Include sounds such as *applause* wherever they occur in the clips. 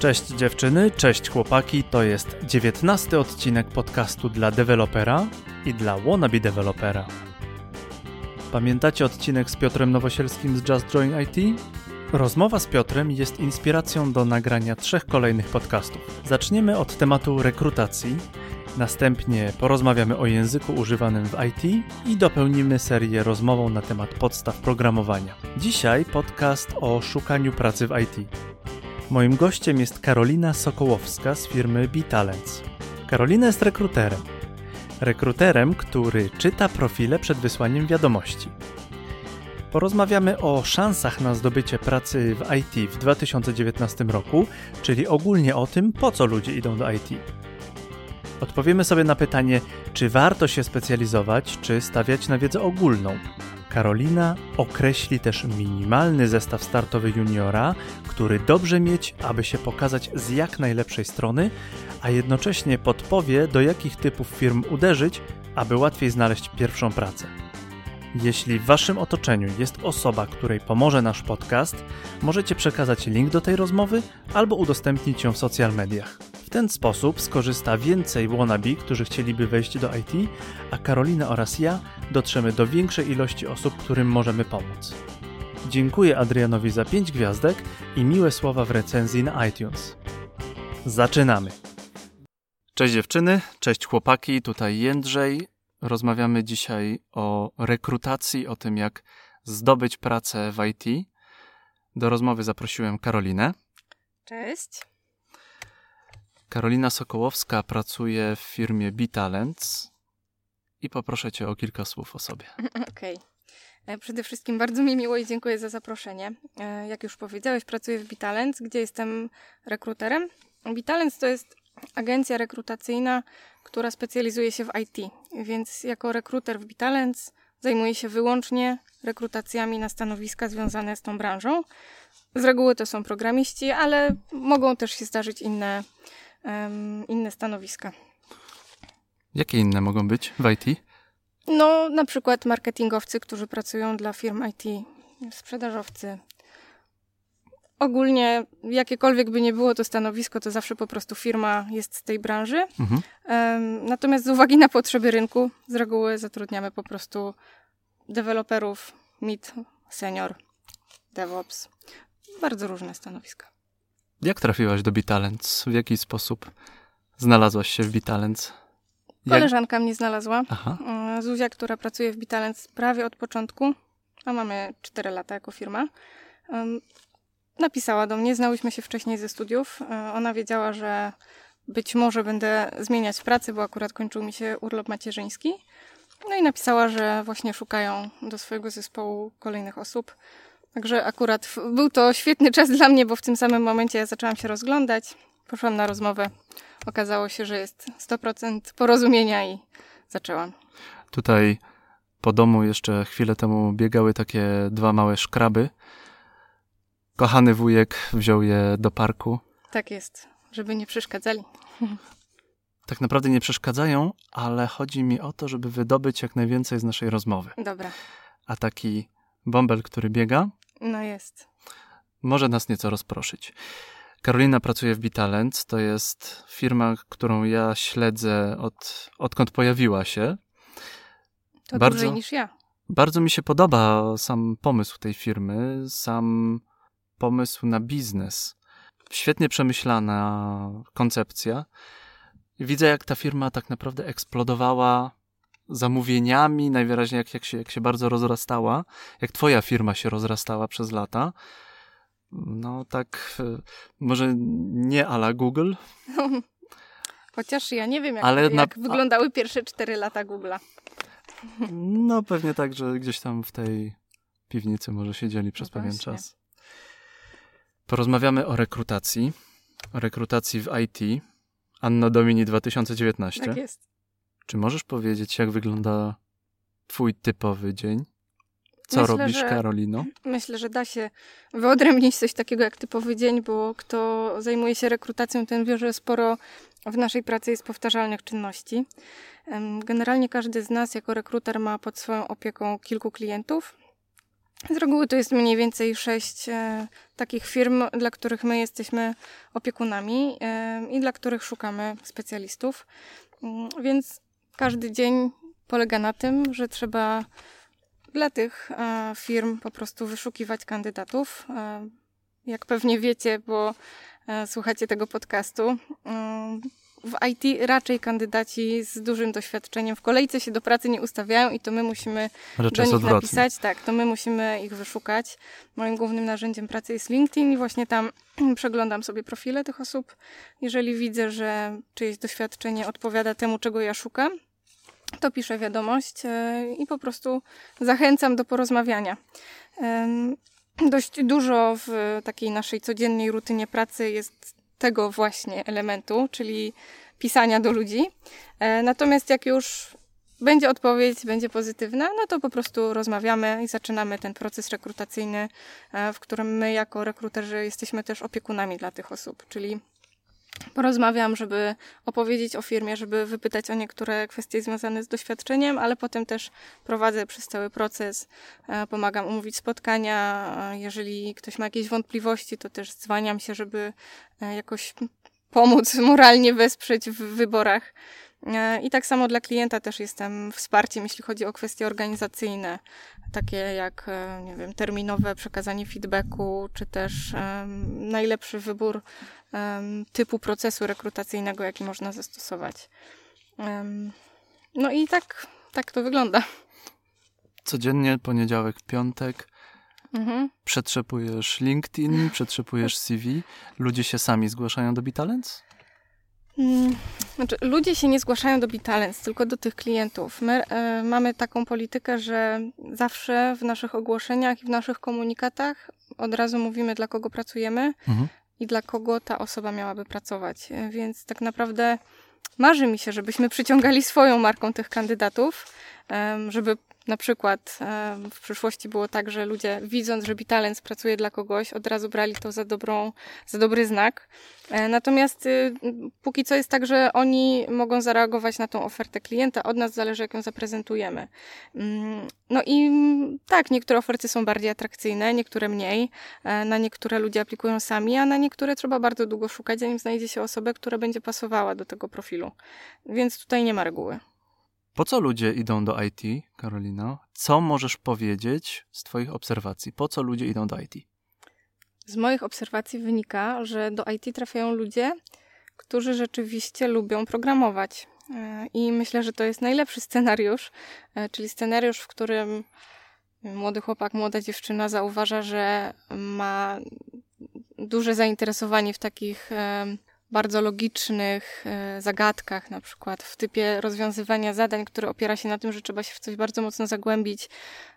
Cześć dziewczyny, cześć chłopaki, to jest dziewiętnasty odcinek podcastu dla dewelopera i dla wannabe dewelopera. Pamiętacie odcinek z Piotrem Nowosielskim z Just Join IT? Rozmowa z Piotrem jest inspiracją do nagrania trzech kolejnych podcastów. Zaczniemy od tematu rekrutacji, następnie porozmawiamy o języku używanym w IT i dopełnimy serię rozmową na temat podstaw programowania. Dzisiaj podcast o szukaniu pracy w IT. Moim gościem jest Karolina Sokołowska z firmy B-Talents. Karolina jest rekruterem. Rekruterem, który czyta profile przed wysłaniem wiadomości. Porozmawiamy o szansach na zdobycie pracy w IT w 2019 roku, czyli ogólnie o tym, po co ludzie idą do IT. Odpowiemy sobie na pytanie, czy warto się specjalizować, czy stawiać na wiedzę ogólną. Karolina określi też minimalny zestaw startowy juniora, który dobrze mieć, aby się pokazać z jak najlepszej strony, a jednocześnie podpowie, do jakich typów firm uderzyć, aby łatwiej znaleźć pierwszą pracę. Jeśli w Waszym otoczeniu jest osoba, której pomoże nasz podcast, możecie przekazać link do tej rozmowy albo udostępnić ją w social mediach. W ten sposób skorzysta więcej wannabe, którzy chcieliby wejść do IT, a Karolina oraz ja dotrzemy do większej ilości osób, którym możemy pomóc. Dziękuję Adrianowi za 5 gwiazdek i miłe słowa w recenzji na iTunes. Zaczynamy! Cześć dziewczyny, cześć chłopaki, tutaj Jędrzej. Rozmawiamy dzisiaj o rekrutacji, o tym jak zdobyć pracę w IT. Do rozmowy zaprosiłem Karolinę. Cześć. Karolina Sokołowska pracuje w firmie B-Talents i poproszę Cię o kilka słów o sobie. *laughs* Okej. Okay. Przede wszystkim bardzo mi miło i dziękuję za zaproszenie. E, jak już powiedziałeś, pracuję w B-Talents, gdzie jestem rekruterem. B-Talents to jest agencja rekrutacyjna, która specjalizuje się w IT, więc jako rekruter w B-Talents zajmuję się wyłącznie rekrutacjami na stanowiska związane z tą branżą. Z reguły to są programiści, ale mogą też się zdarzyć inne inne stanowiska. Jakie inne mogą być w IT? No, na przykład marketingowcy, którzy pracują dla firm IT, sprzedażowcy. Ogólnie, jakiekolwiek by nie było to stanowisko, to zawsze po prostu firma jest z tej branży. Mhm. Natomiast z uwagi na potrzeby rynku, z reguły zatrudniamy po prostu deweloperów, mid, senior, DevOps. Bardzo różne stanowiska. Jak trafiłaś do Bitalents? W jaki sposób znalazłaś się w Bitalents? Jak... Koleżanka mnie znalazła. Aha. Mm, Zuzia, która pracuje w Bitalents prawie od początku, a mamy 4 lata jako firma. Napisała do mnie, znałyśmy się wcześniej ze studiów. E, ona wiedziała, że być może będę zmieniać pracę, bo akurat kończył mi się urlop macierzyński. No i napisała, że właśnie szukają do swojego zespołu kolejnych osób. Także akurat był to świetny czas dla mnie, bo w tym samym momencie ja zaczęłam się rozglądać. Poszłam na rozmowę. Okazało się, że jest 100% porozumienia i zaczęłam. Tutaj po domu jeszcze chwilę temu biegały takie dwa małe szkraby. Kochany wujek wziął je do parku. Tak jest, żeby nie przeszkadzali. *laughs* Tak naprawdę nie przeszkadzają, ale chodzi mi o to, żeby wydobyć jak najwięcej z naszej rozmowy. Dobra. A taki bąbel, który biega, no jest. Może nas nieco rozproszyć. Karolina pracuje w Bitalent. To jest firma, którą ja śledzę od, odkąd pojawiła się. To bardzo, dłużej niż ja. Bardzo mi się podoba sam pomysł tej firmy, sam pomysł na biznes. Świetnie przemyślana koncepcja. Widzę, jak ta firma tak naprawdę eksplodowała zamówieniami, najwyraźniej jak, jak, się, jak się bardzo rozrastała, jak twoja firma się rozrastała przez lata. No tak, e, może nie ala Google. *laughs* Chociaż ja nie wiem, jak, Ale jak na... wyglądały pierwsze cztery lata Google'a. No pewnie tak, że gdzieś tam w tej piwnicy może siedzieli przez no pewien czas. Porozmawiamy o rekrutacji. O rekrutacji w IT. Anno Domini 2019. Tak jest. Czy możesz powiedzieć, jak wygląda Twój typowy dzień? Co myślę, robisz, że, Karolino? Myślę, że da się wyodrębnić coś takiego jak typowy dzień, bo kto zajmuje się rekrutacją, ten wie, że sporo w naszej pracy jest powtarzalnych czynności. Generalnie każdy z nas jako rekruter ma pod swoją opieką kilku klientów. Z reguły to jest mniej więcej sześć e, takich firm, dla których my jesteśmy opiekunami e, i dla których szukamy specjalistów. Mm, więc każdy dzień polega na tym, że trzeba dla tych e, firm po prostu wyszukiwać kandydatów. E, jak pewnie wiecie, bo e, słuchacie tego podcastu, w IT raczej kandydaci z dużym doświadczeniem w kolejce się do pracy nie ustawiają i to my musimy Raczej do nich odwrotnie. napisać. Tak, to my musimy ich wyszukać. Moim głównym narzędziem pracy jest LinkedIn i właśnie tam *clears throat* przeglądam sobie profile tych osób. Jeżeli widzę, że czyjeś doświadczenie odpowiada temu, czego ja szukam, to piszę wiadomość e, i po prostu zachęcam do porozmawiania. Dość dużo w takiej naszej codziennej rutynie pracy jest tego właśnie elementu, czyli pisania do ludzi. E, Natomiast jak już będzie odpowiedź, będzie pozytywna, no to po prostu rozmawiamy i zaczynamy ten proces rekrutacyjny, e, w którym my jako rekruterzy jesteśmy też opiekunami dla tych osób, czyli porozmawiam, żeby opowiedzieć o firmie, żeby wypytać o niektóre kwestie związane z doświadczeniem, ale potem też prowadzę przez cały proces, e, pomagam umówić spotkania. e, Jeżeli ktoś ma jakieś wątpliwości, to też dzwaniam się, żeby e, jakoś pomóc moralnie wesprzeć w wyborach. E, I tak samo dla klienta też jestem wsparciem, jeśli chodzi o kwestie organizacyjne, takie jak, e, nie wiem, terminowe przekazanie feedbacku, czy też em, najlepszy wybór em, typu procesu rekrutacyjnego, jaki można zastosować. Em, No i tak, tak to wygląda. Codziennie, poniedziałek, piątek, Mhm. przetrzepujesz LinkedIn, przetrzepujesz CV. Ludzie się sami zgłaszają do Bitalents? Mm, Znaczy, ludzie się nie zgłaszają do Bitalents, tylko do tych klientów. My e, mamy taką politykę, że zawsze w naszych ogłoszeniach i w naszych komunikatach od razu mówimy, dla kogo pracujemy Mhm. i dla kogo ta osoba miałaby pracować. E, Więc tak naprawdę marzy mi się, żebyśmy przyciągali swoją marką tych kandydatów, żeby na przykład w przyszłości było tak, że ludzie widząc, że Bitalens pracuje dla kogoś, od razu brali to za, dobrą, za dobry znak. E, Natomiast y, póki co jest tak, że oni mogą zareagować na tą ofertę klienta. Od nas zależy, jak ją zaprezentujemy. Mm, No i mm, tak, niektóre oferty są bardziej atrakcyjne, niektóre mniej. E, Na niektóre ludzie aplikują sami, a na niektóre trzeba bardzo długo szukać, zanim znajdzie się osobę, która będzie pasowała do tego profilu. Więc tutaj nie ma reguły. Po co ludzie idą do IT, Karolina? Co możesz powiedzieć z Twoich obserwacji? Po co ludzie idą do IT? Z moich obserwacji wynika, że do IT trafiają ludzie, którzy rzeczywiście lubią programować. E, I myślę, że to jest najlepszy *laughs* scenariusz, e, czyli scenariusz, w którym młody chłopak, młoda dziewczyna zauważa, że ma duże zainteresowanie w takich bardzo logicznych e, zagadkach, na przykład w typie rozwiązywania zadań, które opiera się na tym, że trzeba się w coś bardzo mocno zagłębić,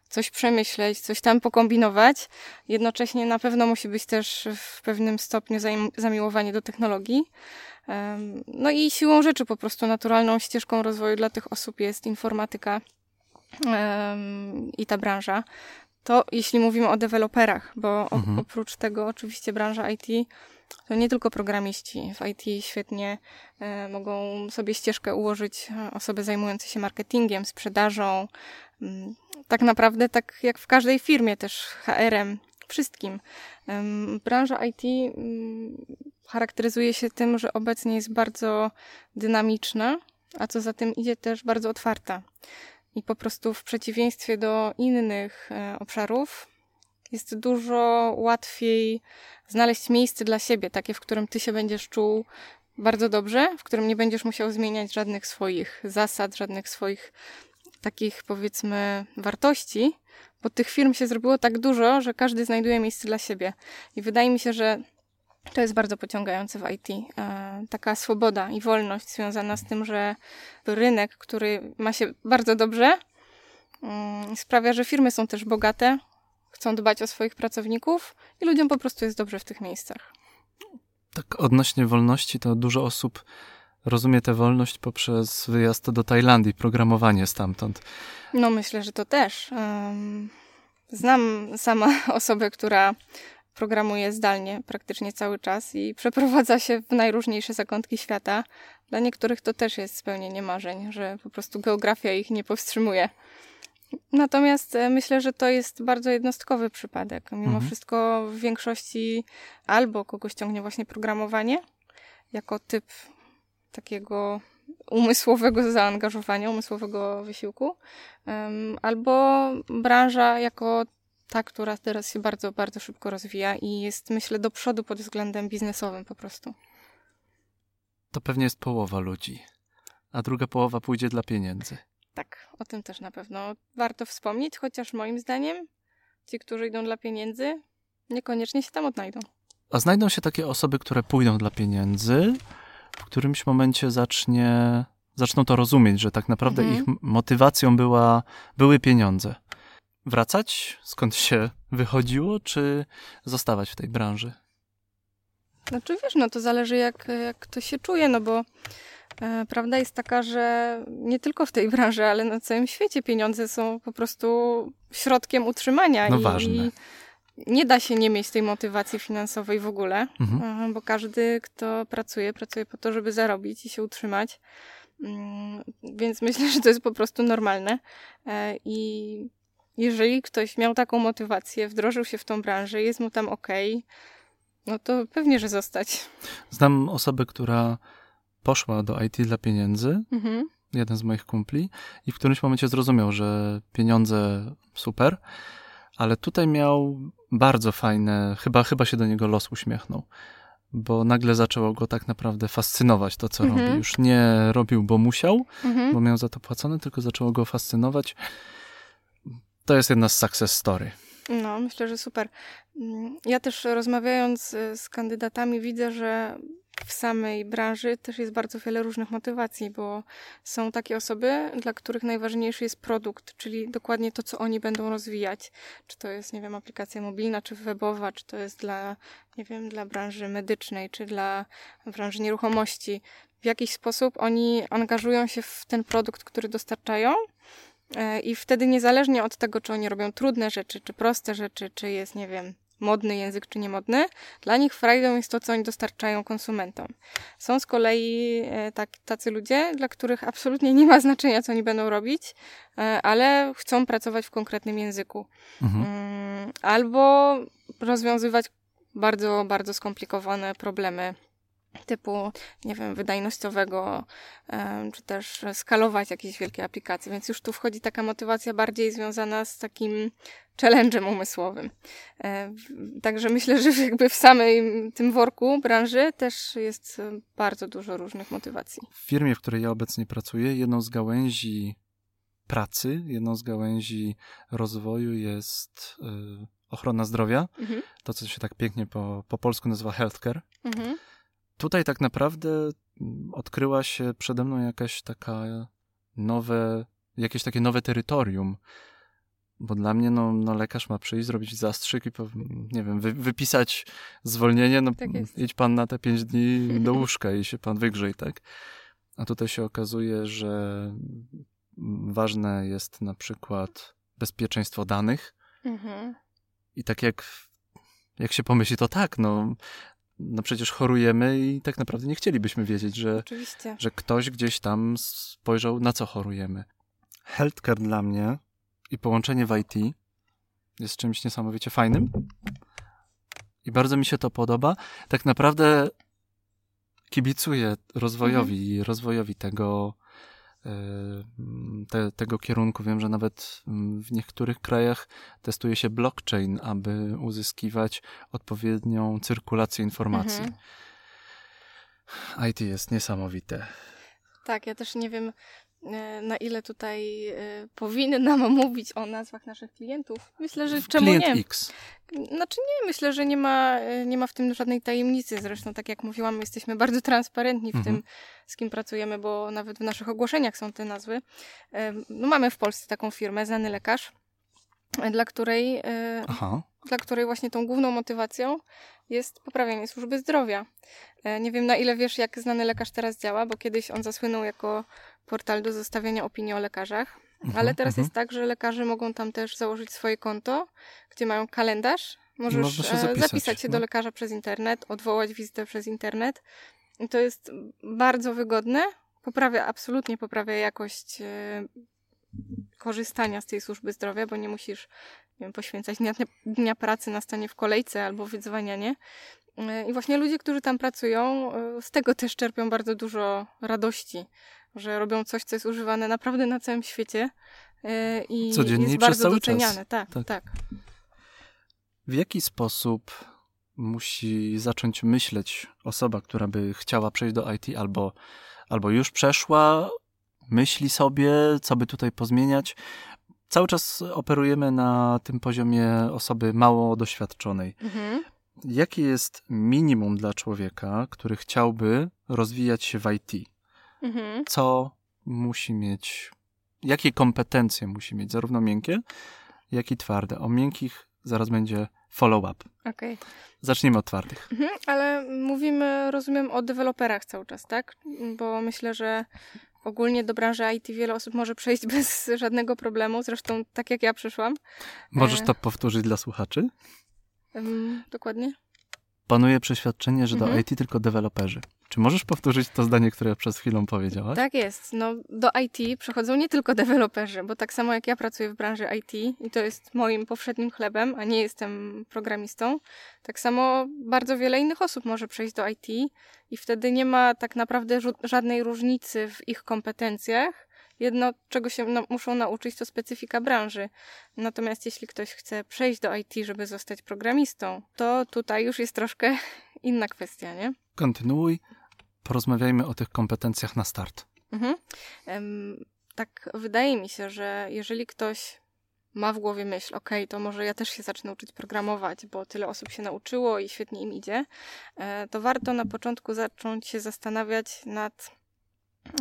coś przemyśleć, coś tam pokombinować. Jednocześnie na pewno musi być też w pewnym stopniu zamiłowanie do technologii. No i siłą rzeczy po prostu naturalną ścieżką rozwoju dla tych osób jest informatyka i ta branża. To jeśli mówimy o deweloperach, bo Mhm. oprócz tego oczywiście branża IT to nie tylko programiści. W IT świetnie e, mogą sobie ścieżkę ułożyć e, osoby zajmujące się marketingiem, sprzedażą. Mm, Tak naprawdę, tak jak w każdej firmie, też HR-em, wszystkim. Branża IT mm, charakteryzuje się tym, że obecnie jest bardzo dynamiczna, a co za tym idzie też bardzo otwarta. I po prostu w przeciwieństwie do innych e, obszarów jest dużo łatwiej znaleźć miejsce dla siebie, takie, w którym ty się będziesz czuł bardzo dobrze, w którym nie będziesz musiał zmieniać żadnych swoich zasad, żadnych swoich takich powiedzmy wartości, bo tych firm się zrobiło tak dużo, że każdy znajduje miejsce dla siebie. I wydaje mi się, że to jest bardzo pociągające w IT. E, Taka swoboda i wolność związana z tym, że rynek, który ma się bardzo dobrze, mm, sprawia, że firmy są też bogate, chcą dbać o swoich pracowników i ludziom po prostu jest dobrze w tych miejscach. Tak odnośnie wolności, to dużo osób rozumie tę wolność poprzez wyjazd do Tajlandii, programowanie stamtąd. No myślę, że to też. Znam sama *laughs* osobę, która programuje zdalnie praktycznie cały czas i przeprowadza się w najróżniejsze zakątki świata. Dla niektórych to też jest spełnienie marzeń, że po prostu geografia ich nie powstrzymuje. Natomiast e, myślę, że to jest bardzo jednostkowy przypadek. Mimo mhm. wszystko w większości albo kogoś ciągnie właśnie programowanie jako typ takiego umysłowego zaangażowania, umysłowego wysiłku, albo branża jako ta, która teraz się bardzo, bardzo szybko rozwija i jest, myślę, do przodu pod względem biznesowym po prostu. To pewnie jest połowa ludzi, a druga połowa pójdzie dla pieniędzy. Tak, o tym też na pewno warto wspomnieć, chociaż moim zdaniem ci, którzy idą dla pieniędzy, niekoniecznie się tam odnajdą. A znajdą się takie osoby, które pójdą dla pieniędzy, w którymś momencie zacznie, zaczną to rozumieć, że tak naprawdę mhm. ich motywacją była, były pieniądze. Wracać, skąd się wychodziło, czy zostawać w tej branży? Znaczy wiesz, no to zależy jak, jak ktoś się czuje, no bo prawda jest taka, że nie tylko w tej branży, ale na całym świecie pieniądze są po prostu środkiem utrzymania. No i, ważne. I nie da się nie mieć tej motywacji finansowej w ogóle, mhm. bo każdy, kto pracuje, pracuje po to, żeby zarobić i się utrzymać. Mm, więc myślę, że to jest po prostu normalne. E, I jeżeli ktoś miał taką motywację, wdrożył się w tą branżę, jest mu tam ok, no to pewnie, że zostać. Znam osobę, która poszła do IT dla pieniędzy, mhm. jeden z moich kumpli, i w którymś momencie zrozumiał, że pieniądze super, ale tutaj miał bardzo fajne, chyba, chyba się do niego los uśmiechnął, bo nagle zaczęło go tak naprawdę fascynować to, co mhm. robi. Już nie robił, bo musiał, mhm. bo miał za to płacone, tylko zaczęło go fascynować. To jest jedna z success story. No, myślę, że super. Mm, ja też rozmawiając y, z kandydatami widzę, że w samej branży też jest bardzo wiele różnych motywacji, bo są takie osoby, dla których najważniejszy jest produkt, czyli dokładnie to, co oni będą rozwijać. Czy to jest, nie wiem, aplikacja mobilna, czy webowa, czy to jest dla, nie wiem, dla branży medycznej, czy dla branży nieruchomości. W jakiś sposób oni angażują się w ten produkt, który dostarczają e, i wtedy niezależnie od tego, czy oni robią trudne rzeczy, czy proste rzeczy, czy jest, nie wiem, modny język czy niemodny. Dla nich frajdą jest to, co oni dostarczają konsumentom. Są z kolei e, tak, tacy ludzie, dla których absolutnie nie ma znaczenia, co oni będą robić, e, ale chcą pracować w konkretnym języku. Mhm. Mm, albo rozwiązywać bardzo, bardzo skomplikowane problemy typu, nie wiem, wydajnościowego, czy też skalować jakieś wielkie aplikacje. Więc już tu wchodzi taka motywacja bardziej związana z takim challenge'em umysłowym. E, także myślę, że jakby w samej tym worku branży też jest bardzo dużo różnych motywacji. W firmie, w której ja obecnie pracuję, jedną z gałęzi pracy, jedną z gałęzi rozwoju jest y, ochrona zdrowia. Mhm. To, co się tak pięknie po, po polsku nazywa healthcare. Mhm tutaj tak naprawdę mm, odkryła się przede mną jakaś taka nowe, jakieś takie nowe terytorium. Bo dla mnie, no, no lekarz ma przyjść, zrobić zastrzyk i, nie wiem, wy, wypisać zwolnienie, no tak idź pan na te pięć dni do *laughs* łóżka i się pan wygrzyj, tak? A tutaj się okazuje, że ważne jest na przykład bezpieczeństwo danych. Mhm. I tak jak, jak się pomyśli, to tak, no no przecież chorujemy i tak naprawdę nie chcielibyśmy wiedzieć, że, że ktoś gdzieś tam spojrzał, na co chorujemy. Healthcare dla mnie i połączenie w IT jest czymś niesamowicie fajnym i bardzo mi się to podoba. Tak naprawdę kibicuję rozwojowi, mhm. rozwojowi tego, te, tego kierunku. Wiem, że nawet w niektórych krajach testuje się blockchain, aby uzyskiwać odpowiednią cyrkulację informacji. Mhm. IT jest niesamowite. Tak, ja też nie wiem, na ile tutaj e, powinnam *laughs* mówić o nazwach naszych klientów. Myślę, że czemu Klient nie. X. Znaczy nie, myślę, że nie ma, e, nie ma w tym żadnej tajemnicy. Zresztą, tak jak mówiłam, jesteśmy bardzo transparentni w mhm. tym, z kim pracujemy, bo nawet w naszych ogłoszeniach są te nazwy. No, mamy w Polsce taką firmę, Znany Lekarz, dla której, Aha. dla której właśnie tą główną motywacją jest poprawianie służby zdrowia. Nie wiem, na ile wiesz, jak Znany Lekarz teraz działa, bo kiedyś on zasłynął jako portal do zostawiania opinii o lekarzach. Mhm, ale teraz mhm. jest tak, że lekarze mogą tam też założyć swoje konto, gdzie mają kalendarz. Możesz się e, zapisać, zapisać, się no. do lekarza przez internet, odwołać wizytę przez internet. I to jest bardzo wygodne. Poprawia, absolutnie poprawia jakość e, korzystania z tej służby zdrowia, bo nie musisz nie wiem, poświęcać dnia, dnia pracy na stanie w kolejce albo wydzwanianie. E, I właśnie ludzie, którzy tam pracują, z tego też czerpią bardzo dużo radości, że robią coś, co jest używane naprawdę na całym świecie e, i Codziennie jest bardzo doceniane. Tak, Tak. tak. W jaki sposób musi zacząć myśleć osoba, która by chciała przejść do IT albo, albo już przeszła, myśli sobie, co by tutaj pozmieniać? Cały czas operujemy na tym poziomie osoby mało doświadczonej. Mhm. Jakie jest minimum dla człowieka, który chciałby rozwijać się w IT? Mhm. Co musi mieć, jakie kompetencje musi mieć, zarówno miękkie, jak i twarde? O miękkich zaraz będzie follow-up. Okej. Zacznijmy od twardych. Mhm, ale mówimy, rozumiem, o deweloperach cały czas, tak? Bo myślę, że ogólnie do branży IT wiele osób może przejść *laughs* bez żadnego problemu, zresztą tak jak ja przyszłam. Możesz E. to powtórzyć dla słuchaczy? Ym, dokładnie? Panuje przeświadczenie, że do Mhm. IT tylko deweloperzy. Czy możesz powtórzyć to zdanie, które przed chwilą powiedziałaś? Tak jest. No, do IT przychodzą nie tylko deweloperzy, bo tak samo jak ja pracuję w branży IT i to jest moim powszednim chlebem, a nie jestem programistą, tak samo bardzo wiele innych osób może przejść do IT i wtedy nie ma tak naprawdę żadnej różnicy w ich kompetencjach. Jedno, czego się na- muszą nauczyć, to specyfika branży. Natomiast jeśli ktoś chce przejść do IT, żeby zostać programistą, to tutaj już jest troszkę *laughs* inna kwestia, nie? Kontynuuj. Porozmawiajmy o tych kompetencjach na start. Mhm. Tak wydaje mi się, że jeżeli ktoś ma w głowie myśl, ok, to może ja też się zacznę uczyć programować, bo tyle osób się nauczyło i świetnie im idzie, e, to warto na początku zacząć się zastanawiać nad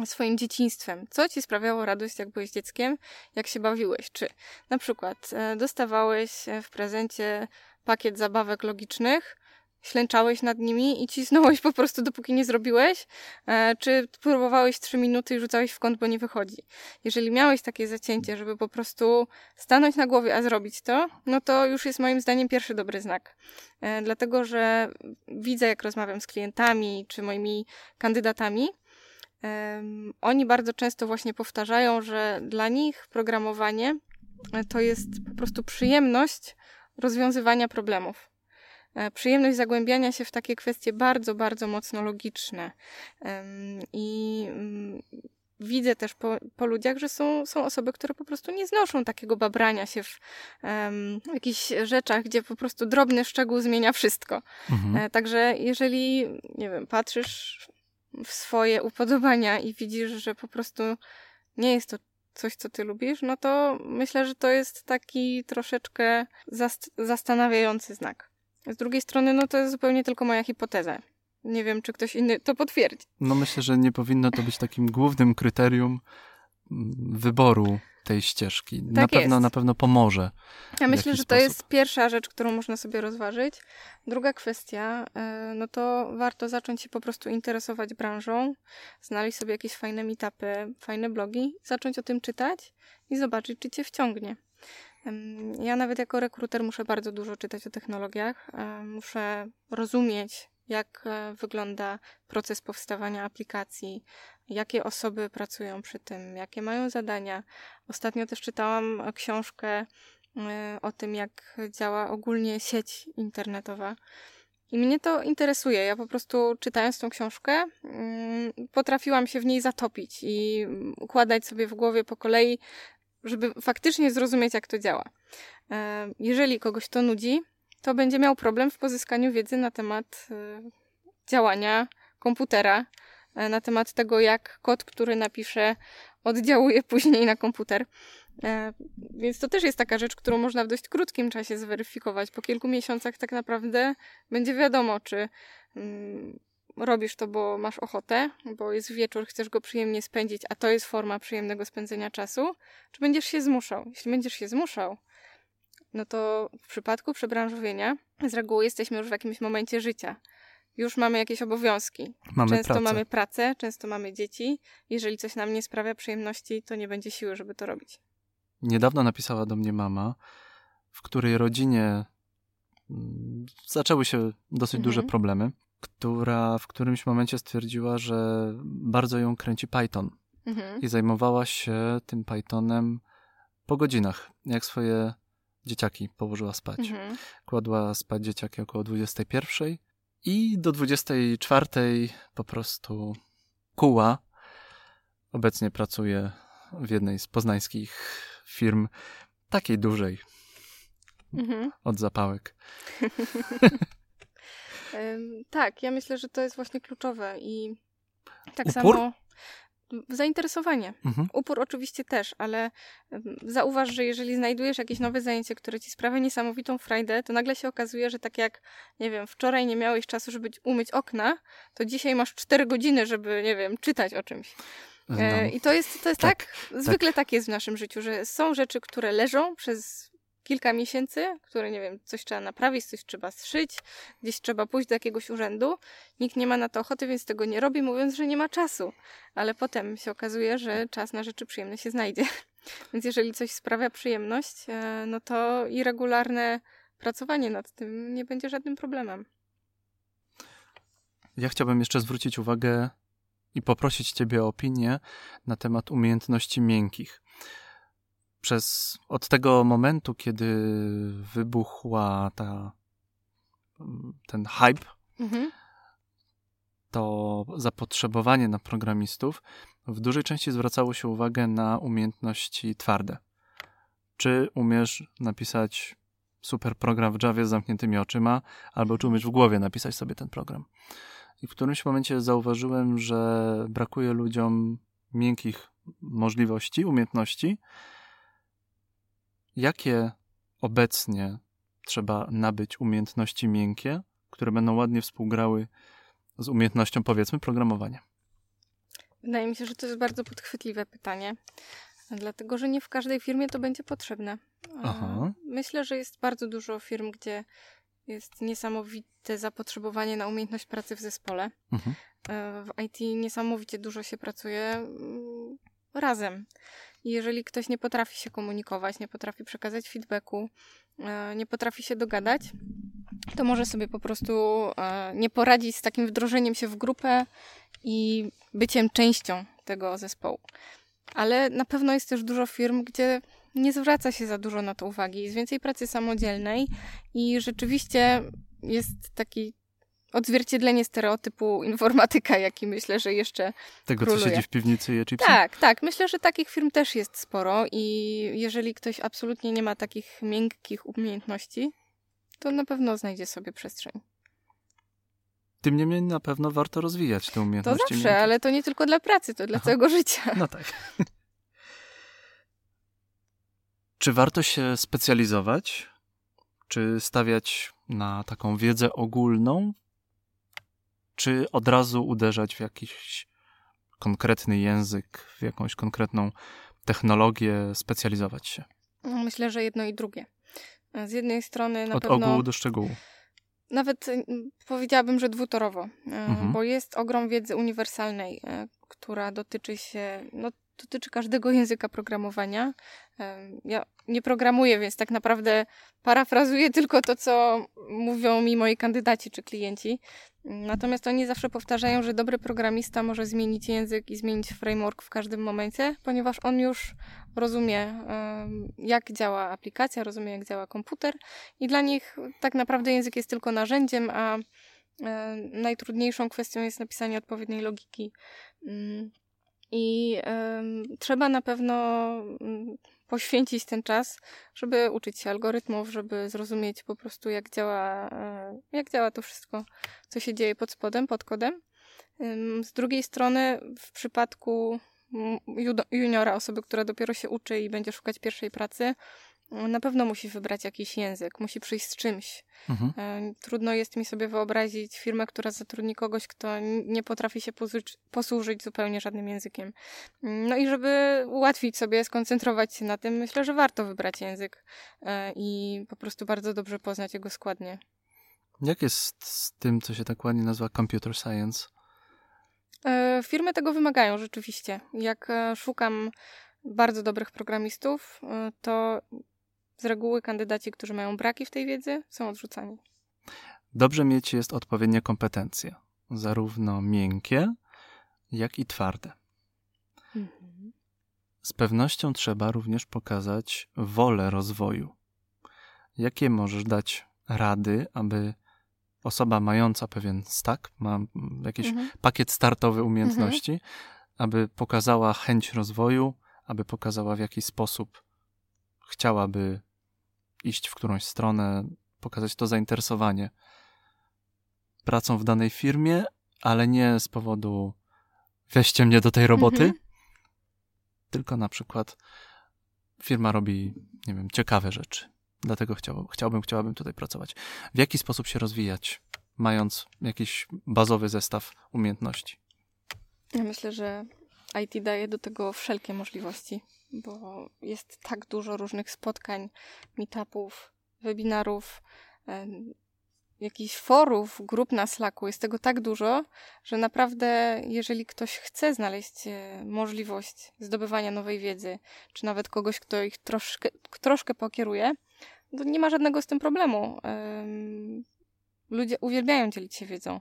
swoim dzieciństwem. Co ci sprawiało radość, jak byłeś dzieckiem, jak się bawiłeś? Czy na przykład e, dostawałeś e, w prezencie pakiet zabawek logicznych, ślęczałeś nad nimi i cisnąłeś po prostu, dopóki nie zrobiłeś, e, czy próbowałeś trzy minuty i rzucałeś w kąt, bo nie wychodzi. Jeżeli miałeś takie zacięcie, żeby po prostu stanąć na głowie, a zrobić to, no to już jest moim zdaniem pierwszy dobry znak. E, dlatego, że widzę, jak rozmawiam z klientami czy moimi kandydatami, oni bardzo często właśnie powtarzają, że dla nich programowanie to jest po prostu przyjemność rozwiązywania problemów. E, Przyjemność zagłębiania się w takie kwestie bardzo, bardzo mocno logiczne. I mm, widzę też po, po ludziach, że są, są osoby, które po prostu nie znoszą takiego babrania się w em, jakichś rzeczach, gdzie po prostu drobny szczegół zmienia wszystko. Mhm. E, Także jeżeli, nie wiem, patrzysz w swoje upodobania i widzisz, że po prostu nie jest to coś, co ty lubisz, no to myślę, że to jest taki troszeczkę zast- zastanawiający znak. Z drugiej strony, no to jest zupełnie tylko moja hipoteza. Nie wiem, czy ktoś inny to potwierdzi. No myślę, że nie powinno to być takim głównym kryterium mm, wyboru tej ścieżki. na Tak pewno jest. na pewno pomoże. Ja myślę, że to sposób? jest pierwsza rzecz, którą można sobie rozważyć. Druga kwestia, e, no to warto zacząć się po prostu interesować branżą, znaleźć sobie jakieś fajne meetupy, fajne blogi, zacząć o tym czytać i zobaczyć, czy cię wciągnie. Ja nawet jako rekruter muszę bardzo dużo czytać o technologiach, e, muszę rozumieć, jak e, wygląda proces powstawania aplikacji, jakie osoby pracują przy tym, jakie mają zadania. Ostatnio też czytałam książkę e, o tym, jak działa ogólnie sieć internetowa. I mnie to interesuje. Ja po prostu czytając tą książkę, mm, potrafiłam się w niej zatopić i układać sobie w głowie po kolei, żeby faktycznie zrozumieć, jak to działa. E, Jeżeli kogoś to nudzi, to będzie miał problem w pozyskaniu wiedzy na temat e, działania komputera, e, na temat tego, jak kod, który napisze, oddziałuje *laughs* później na komputer. Więc to też jest taka rzecz, którą można w dość krótkim czasie zweryfikować. Po kilku miesiącach tak naprawdę będzie wiadomo, czy mm, robisz to, bo masz ochotę, bo jest wieczór, chcesz go przyjemnie spędzić, a to jest forma przyjemnego spędzenia czasu, czy będziesz się zmuszał. Jeśli będziesz się zmuszał, no to w przypadku przebranżowienia z reguły jesteśmy już w jakimś momencie życia. Już mamy jakieś obowiązki. Mamy często pracę. mamy pracę, często mamy dzieci. Jeżeli coś nam nie sprawia przyjemności, to nie będzie siły, żeby to robić. Niedawno napisała do mnie mama, w której rodzinie mm, zaczęły się dosyć Mhm. duże problemy, która w którymś momencie stwierdziła, że bardzo ją kręci Python Mhm. i zajmowała się tym Pythonem po godzinach, jak swoje dzieciaki położyła spać. Mhm. Kładła spać dzieciaki około 21 i do 24 po prostu kuła. Obecnie pracuje w jednej z poznańskich firm, takiej dużej, mhm. od zapałek. *laughs* tak, ja myślę, że to jest właśnie kluczowe i tak Upór? samo zainteresowanie. Mhm. Upór oczywiście też, ale zauważ, że jeżeli znajdujesz jakieś nowe zajęcie, które ci sprawia niesamowitą frajdę, to nagle się okazuje, że tak jak, nie wiem, wczoraj nie miałeś czasu, żeby umyć okna, to dzisiaj masz 4 godziny, żeby, nie wiem, czytać o czymś. No. E, I to jest, to jest tak, tak, zwykle tak jest w naszym życiu, że są rzeczy, które leżą przez kilka miesięcy, które, nie wiem, coś trzeba naprawić, coś trzeba zszyć, gdzieś trzeba pójść do jakiegoś urzędu. Nikt nie ma na to ochoty, więc tego nie robi, mówiąc, że nie ma czasu. Ale potem się okazuje, że czas na rzeczy przyjemne się znajdzie. *laughs* Więc jeżeli coś sprawia przyjemność, e, no to i regularne pracowanie nad tym nie będzie żadnym problemem. Ja chciałbym jeszcze zwrócić uwagę i poprosić Ciebie o opinię na temat umiejętności miękkich przez od tego momentu, kiedy wybuchła ta, ten hype, mhm. to zapotrzebowanie na programistów w dużej części zwracało się uwagę na umiejętności twarde. Czy umiesz napisać super program w Javie z zamkniętymi oczyma, albo czy umiesz w głowie napisać sobie ten program. I w którymś momencie zauważyłem, że brakuje ludziom miękkich możliwości, umiejętności, Jakie obecnie trzeba nabyć umiejętności miękkie, które będą ładnie współgrały z umiejętnością, powiedzmy, programowania? Wydaje mi się, że to jest bardzo podchwytliwe pytanie, dlatego że nie w każdej firmie to będzie potrzebne. Aha. Myślę, że jest bardzo dużo firm, gdzie jest niesamowite zapotrzebowanie na umiejętność pracy w zespole. Mhm. E, w IT niesamowicie dużo się pracuje mm, razem. Jeżeli ktoś nie potrafi się komunikować, nie potrafi przekazać feedbacku, e, nie potrafi się dogadać, to może sobie po prostu e, nie poradzić z takim wdrożeniem się w grupę i byciem częścią tego zespołu. Ale na pewno jest też dużo firm, gdzie nie zwraca się za dużo na to uwagi. Jest więcej pracy samodzielnej i rzeczywiście jest taki odzwierciedlenie stereotypu informatyka, jaki myślę, że jeszcze Tego, króluje. co siedzi w piwnicy je chipsy? Tak, tak. Myślę, że takich firm też jest sporo i jeżeli ktoś absolutnie nie ma takich miękkich umiejętności, to na pewno znajdzie sobie przestrzeń. Tym niemniej na pewno warto rozwijać te umiejętności. To zawsze, miękkie. ale to nie tylko dla pracy, to dla Aha. całego życia. *laughs* No tak. Czy warto się specjalizować? Czy stawiać na taką wiedzę ogólną czy od razu uderzać w jakiś konkretny język, w jakąś konkretną technologię, specjalizować się? Myślę, że jedno i drugie. Z jednej strony na Od pewno... ogółu do szczegółu. Nawet powiedziałabym, że dwutorowo, e, mhm. bo jest ogrom wiedzy uniwersalnej, e, która dotyczy się no, dotyczy każdego języka programowania. Ja nie programuję, więc tak naprawdę parafrazuję *laughs* tylko to, co mówią mi moi kandydaci czy klienci. Natomiast oni zawsze powtarzają, że dobry programista może zmienić język i zmienić framework w każdym momencie, ponieważ on już rozumie, jak działa aplikacja, rozumie, jak działa komputer, i dla nich tak naprawdę język jest tylko narzędziem, a najtrudniejszą kwestią jest napisanie odpowiedniej logiki. Mm, I trzeba na pewno mm, poświęcić ten czas, żeby uczyć się algorytmów, żeby zrozumieć po prostu, jak działa, e, jak działa to wszystko, co się dzieje pod spodem, pod kodem. Z drugiej strony, w przypadku juniora, osoby, która dopiero się uczy i będzie szukać pierwszej pracy, na pewno musi wybrać jakiś język, musi przyjść z czymś. Mhm. E, trudno jest mi sobie wyobrazić firmę, która zatrudni kogoś, kto nie potrafi się posłużyć, posłużyć zupełnie żadnym językiem. No i żeby ułatwić sobie, skoncentrować się na tym, myślę, że warto wybrać język e, i po prostu bardzo dobrze poznać jego składnie. Jak jest z tym, co się tak ładnie nazywa computer science? E, firmy tego wymagają rzeczywiście. Jak szukam bardzo dobrych programistów, to z reguły kandydaci, którzy mają braki w tej wiedzy, są odrzucani. Dobrze mieć jest odpowiednie kompetencje, zarówno miękkie, jak i twarde. Mhm. z pewnością trzeba również pokazać wolę rozwoju. Jakie możesz dać rady, aby osoba mająca pewien stack, ma jakiś mhm. pakiet startowy umiejętności, mhm. aby pokazała chęć rozwoju, aby pokazała w jaki sposób chciałaby iść w którąś stronę, pokazać to zainteresowanie pracą w danej firmie, ale nie z powodu weźcie mnie do tej roboty, mhm. tylko na przykład firma robi, nie wiem, ciekawe rzeczy. Dlatego chciałbym, chciałbym, chciałabym tutaj pracować. W jaki sposób się rozwijać, mając jakiś bazowy zestaw umiejętności? Ja myślę, że IT daje do tego wszelkie możliwości, bo jest tak dużo różnych spotkań, meetupów, webinarów, jakichś forów, grup na Slacku. Jest tego tak dużo, że naprawdę, jeżeli ktoś chce znaleźć e, możliwość zdobywania nowej wiedzy, czy nawet kogoś, kto ich troszkę, troszkę pokieruje, to nie ma żadnego z tym problemu. Ludzie uwielbiają dzielić się wiedzą.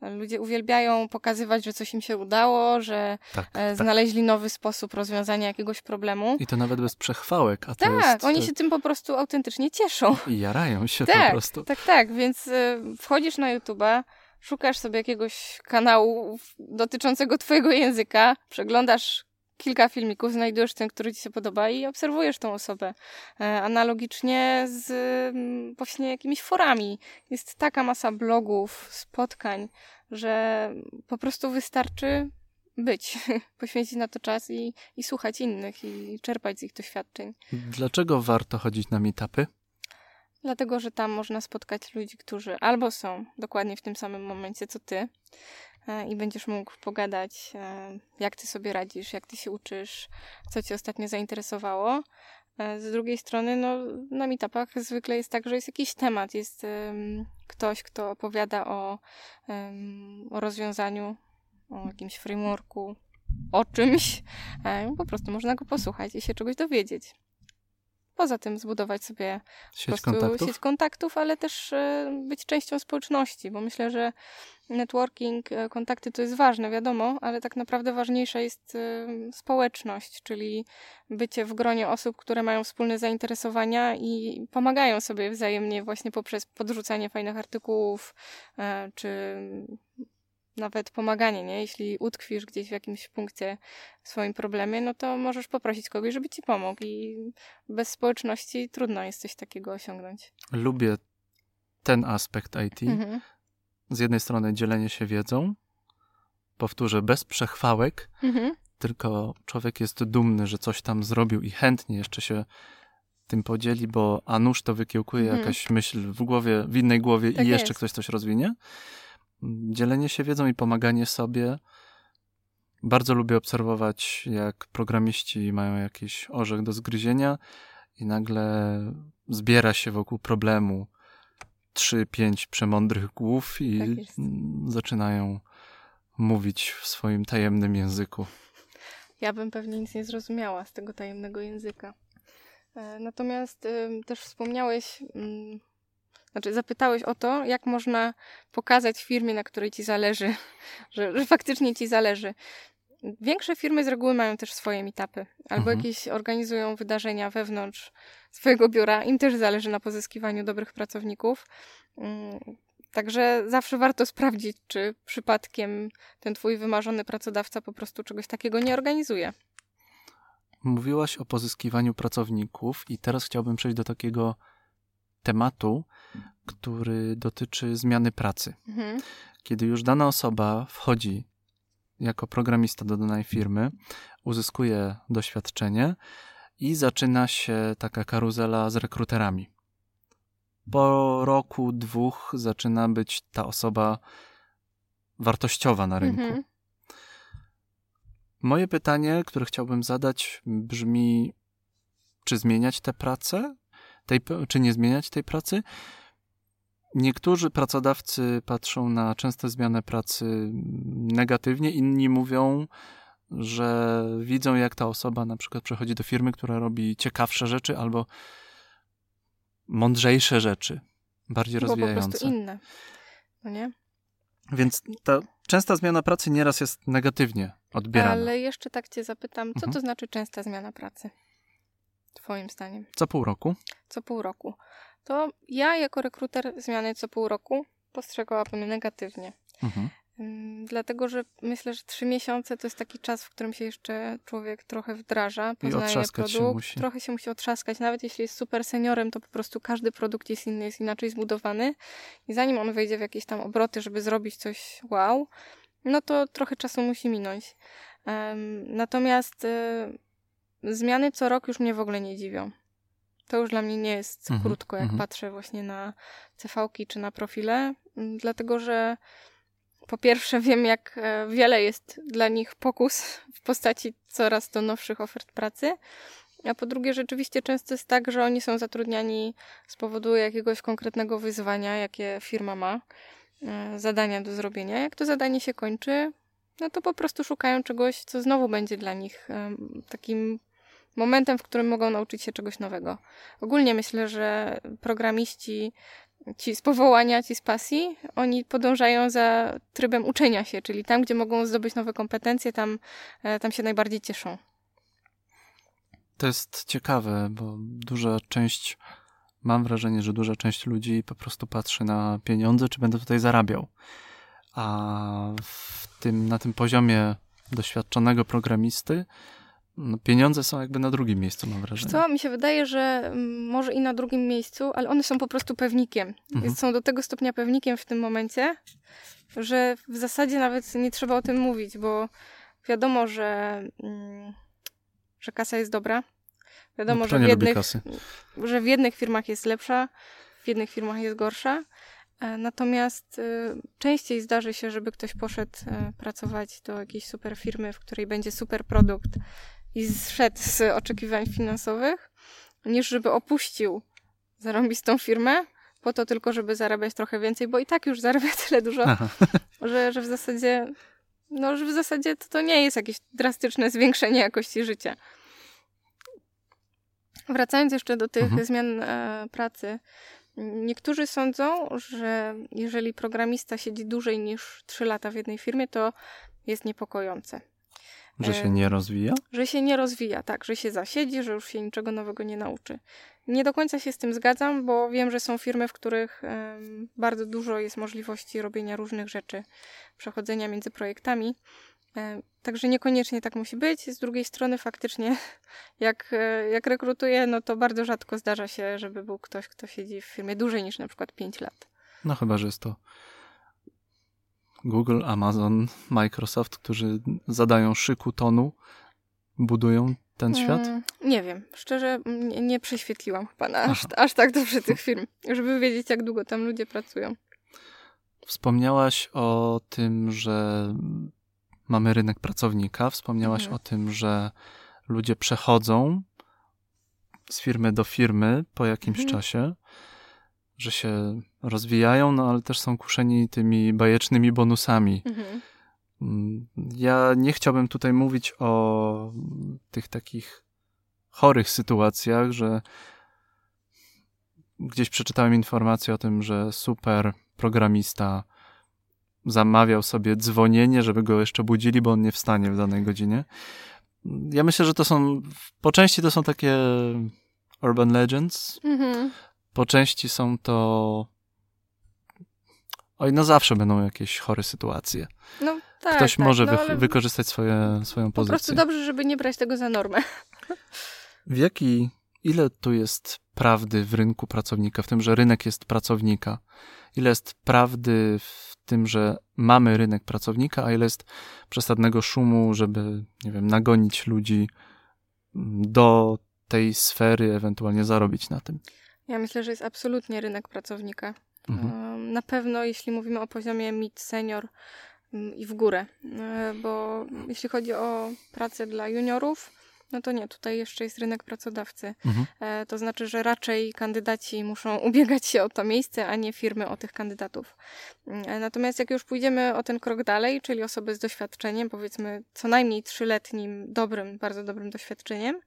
Ludzie uwielbiają pokazywać, że coś im się udało, że tak, e, tak. znaleźli tak. nowy sposób rozwiązania jakiegoś problemu. I to nawet bez przechwałek. A tak, jest, oni się tym po prostu autentycznie cieszą. *laughs* I jarają się tak, po prostu. Tak, tak, więc y, wchodzisz na YouTube'a, szukasz sobie jakiegoś kanału dotyczącego twojego języka, przeglądasz kilka filmików, znajdujesz ten, który ci się podoba i obserwujesz tą osobę. E, analogicznie z mm, właśnie jakimiś forami. Jest taka masa blogów, spotkań, że po prostu wystarczy być, *laughs* poświęcić na to czas i, i słuchać innych i czerpać z ich doświadczeń. Dlaczego warto chodzić na meetupy? Dlatego, że tam można spotkać ludzi, którzy albo są dokładnie w tym samym momencie co ty, i będziesz mógł pogadać, e, jak ty sobie radzisz, jak ty się uczysz, co cię ostatnio zainteresowało. E, z drugiej strony, no, na meetupach zwykle jest tak, że jest jakiś temat, jest um, ktoś, kto opowiada o, um, o rozwiązaniu, o jakimś frameworku, o czymś. Po prostu można go posłuchać i się czegoś dowiedzieć. Poza tym zbudować sobie sieć kontaktów? sieć kontaktów, ale też być częścią społeczności, bo myślę, że networking, e, kontakty to jest ważne, wiadomo, ale tak naprawdę ważniejsza jest e, społeczność, czyli bycie w gronie osób, które mają wspólne zainteresowania i pomagają sobie wzajemnie właśnie poprzez podrzucanie fajnych artykułów, e, czy nawet pomaganie, nie? Jeśli utkwisz gdzieś w jakimś punkcie w swoim problemie, no to możesz poprosić kogoś, żeby ci pomógł i bez społeczności trudno jest coś takiego osiągnąć. Lubię ten aspekt IT, mhm z jednej strony dzielenie się wiedzą, powtórzę, bez przechwałek, mhm. tylko człowiek jest dumny, że coś tam zrobił i chętnie jeszcze się tym podzieli, bo a nuż to wykiełkuje mhm. jakaś myśl w głowie, w innej głowie tak i jeszcze jest. ktoś coś rozwinie. Dzielenie się wiedzą i pomaganie sobie. Bardzo lubię obserwować, jak programiści mają jakiś orzech do zgryzienia i nagle zbiera się wokół problemu trzy, pięć przemądrych głów i tak zaczynają mówić w swoim tajemnym języku. Ja bym pewnie nic nie zrozumiała z tego tajemnego języka. E, natomiast też wspomniałeś, mm, znaczy zapytałeś o to, jak można pokazać firmie, na której ci zależy, *laughs* że, że faktycznie ci zależy. Większe firmy z reguły mają też swoje meetupy, albo mhm. jakieś organizują wydarzenia wewnątrz swojego biura. Im też zależy na pozyskiwaniu dobrych pracowników. Mm, także zawsze warto sprawdzić, czy przypadkiem ten twój wymarzony pracodawca po prostu czegoś takiego nie organizuje. Mówiłaś o pozyskiwaniu pracowników, i teraz chciałbym przejść do takiego tematu, który dotyczy zmiany pracy. Mhm. Kiedy już dana osoba wchodzi jako programista do danej firmy, uzyskuje doświadczenie i zaczyna się taka karuzela z rekruterami. Po roku, dwóch zaczyna być ta osoba wartościowa na rynku. Mhm. Moje pytanie, które chciałbym zadać, brzmi: czy zmieniać tę pracę, tej, czy nie zmieniać tej pracy? Niektórzy pracodawcy patrzą na częste zmianę pracy negatywnie, inni mówią, że widzą, jak ta osoba na przykład przechodzi do firmy, która robi ciekawsze rzeczy albo mądrzejsze rzeczy, bardziej Bo rozwijające. po prostu inne. No nie? Więc ta częsta zmiana pracy nieraz jest negatywnie odbierana. Ale jeszcze tak cię zapytam, co Mhm. to znaczy częsta zmiana pracy? Twoim zdaniem. Co pół roku? Co pół roku. To ja jako rekruter zmiany co pół roku postrzegałabym negatywnie. Mhm. Dlatego, że myślę, że trzy miesiące to jest taki czas, w którym się jeszcze człowiek trochę wdraża, poznaje się produkt, musi. trochę się musi otrzaskać. Nawet jeśli jest super seniorem, to po prostu każdy produkt jest inny, jest inaczej zbudowany i zanim on wejdzie w jakieś tam obroty, żeby zrobić coś wow, no to trochę czasu musi minąć. Natomiast y, zmiany co rok już mnie w ogóle nie dziwią. To już dla mnie nie jest Mhm, krótko, jak mhm. patrzę właśnie na CV-ki czy na profile, m, dlatego że po pierwsze *laughs* wiem, jak e, wiele jest dla nich pokus w postaci coraz to nowszych ofert pracy, a po drugie rzeczywiście często jest tak, że oni są zatrudniani z powodu jakiegoś konkretnego wyzwania, jakie firma ma, e, zadania do zrobienia. Jak to zadanie się kończy, no to po prostu szukają czegoś, co znowu będzie dla nich takim momentem, w którym mogą nauczyć się czegoś nowego. Ogólnie myślę, że programiści, ci z powołania, ci z pasji, oni podążają za trybem uczenia się, czyli tam, gdzie mogą zdobyć nowe kompetencje, tam, e, tam się najbardziej cieszą. To jest ciekawe, bo duża część, mam wrażenie, że duża część ludzi po prostu patrzy na pieniądze, czy będę tutaj zarabiał. A w tym, na tym poziomie doświadczonego programisty no, pieniądze są jakby na drugim miejscu, mam wrażenie. co, mi się wydaje, że mm, może i na drugim miejscu, ale one są po prostu pewnikiem. Mhm. Są do tego stopnia pewnikiem w tym momencie, że w zasadzie nawet nie trzeba o tym mówić, bo wiadomo, że, mm, że kasa jest dobra. Wiadomo, No, że w, jednych, że w jednych firmach jest lepsza, w jednych firmach jest gorsza. E, Natomiast y, częściej zdarzy się, żeby ktoś poszedł e, pracować do jakiejś super firmy, w której będzie super produkt i zszedł z oczekiwań finansowych, niż żeby opuścił zarąbistą firmę po to tylko, żeby zarabiać trochę więcej, bo i tak już zarabia *laughs* tyle dużo, Aha. że, że w zasadzie no, że w zasadzie to, to nie jest jakieś drastyczne zwiększenie jakości życia. Wracając jeszcze do tych Mhm. zmian e, pracy. Niektórzy sądzą, że jeżeli programista siedzi dłużej niż 3 lata w jednej firmie, to jest niepokojące. Że się nie rozwija? Że się nie rozwija, tak, że się zasiedzi, że już się niczego nowego nie nauczy. Nie do końca się z tym zgadzam, bo wiem, że są firmy, w których bardzo dużo jest możliwości robienia różnych rzeczy, przechodzenia między projektami. E, Także niekoniecznie tak musi być. Z drugiej strony faktycznie, *laughs* jak, e, jak rekrutuję, no to bardzo rzadko zdarza się, żeby był ktoś, kto siedzi w firmie dłużej niż na przykład 5 lat. No chyba, że jest to Google, Amazon, Microsoft, którzy zadają szyku tonu, budują ten świat. Mm, nie wiem. Szczerze nie, nie prześwietliłam chyba na aż, aż tak dobrze tych firm, żeby wiedzieć, jak długo tam ludzie pracują. Wspomniałaś o tym, że mamy rynek pracownika, wspomniałaś Mhm. o tym, że ludzie przechodzą z firmy do firmy po jakimś Mhm. czasie, że się rozwijają, no ale też są kuszeni tymi bajecznymi bonusami. Mhm. Mm, Ja nie chciałbym tutaj mówić o tych takich chorych sytuacjach, że gdzieś przeczytałem informację o tym, że super programista zamawiał sobie dzwonienie, żeby go jeszcze budzili, bo on nie wstanie w danej godzinie. Ja myślę, że to są, po części to są takie urban legends, Mhm. po części są to Oj, no zawsze będą jakieś chore sytuacje. No tak. Ktoś tak, może no, wy- wykorzystać swoje, swoją Po prostu pozycję. dobrze, żeby nie brać tego za normę. *laughs* W jaki, ile tu jest prawdy w rynku pracownika, w tym, że rynek jest pracownika? Ile jest prawdy w tym, że mamy rynek pracownika, a ile jest przesadnego szumu, żeby, nie wiem, nagonić ludzi do tej sfery, ewentualnie zarobić na tym? Ja myślę, że jest absolutnie rynek pracownika. Mhm. Na pewno, jeśli mówimy o poziomie mid, senior um, i w górę, E, bo jeśli chodzi o pracę dla juniorów, no to nie, tutaj jeszcze jest rynek pracodawcy. Mhm. E, To znaczy, że raczej kandydaci muszą *laughs* ubiegać się o to miejsce, a nie firmy o tych kandydatów. E, Natomiast jak już pójdziemy o ten krok dalej, czyli osoby z doświadczeniem, powiedzmy co najmniej trzyletnim, dobrym, bardzo dobrym doświadczeniem,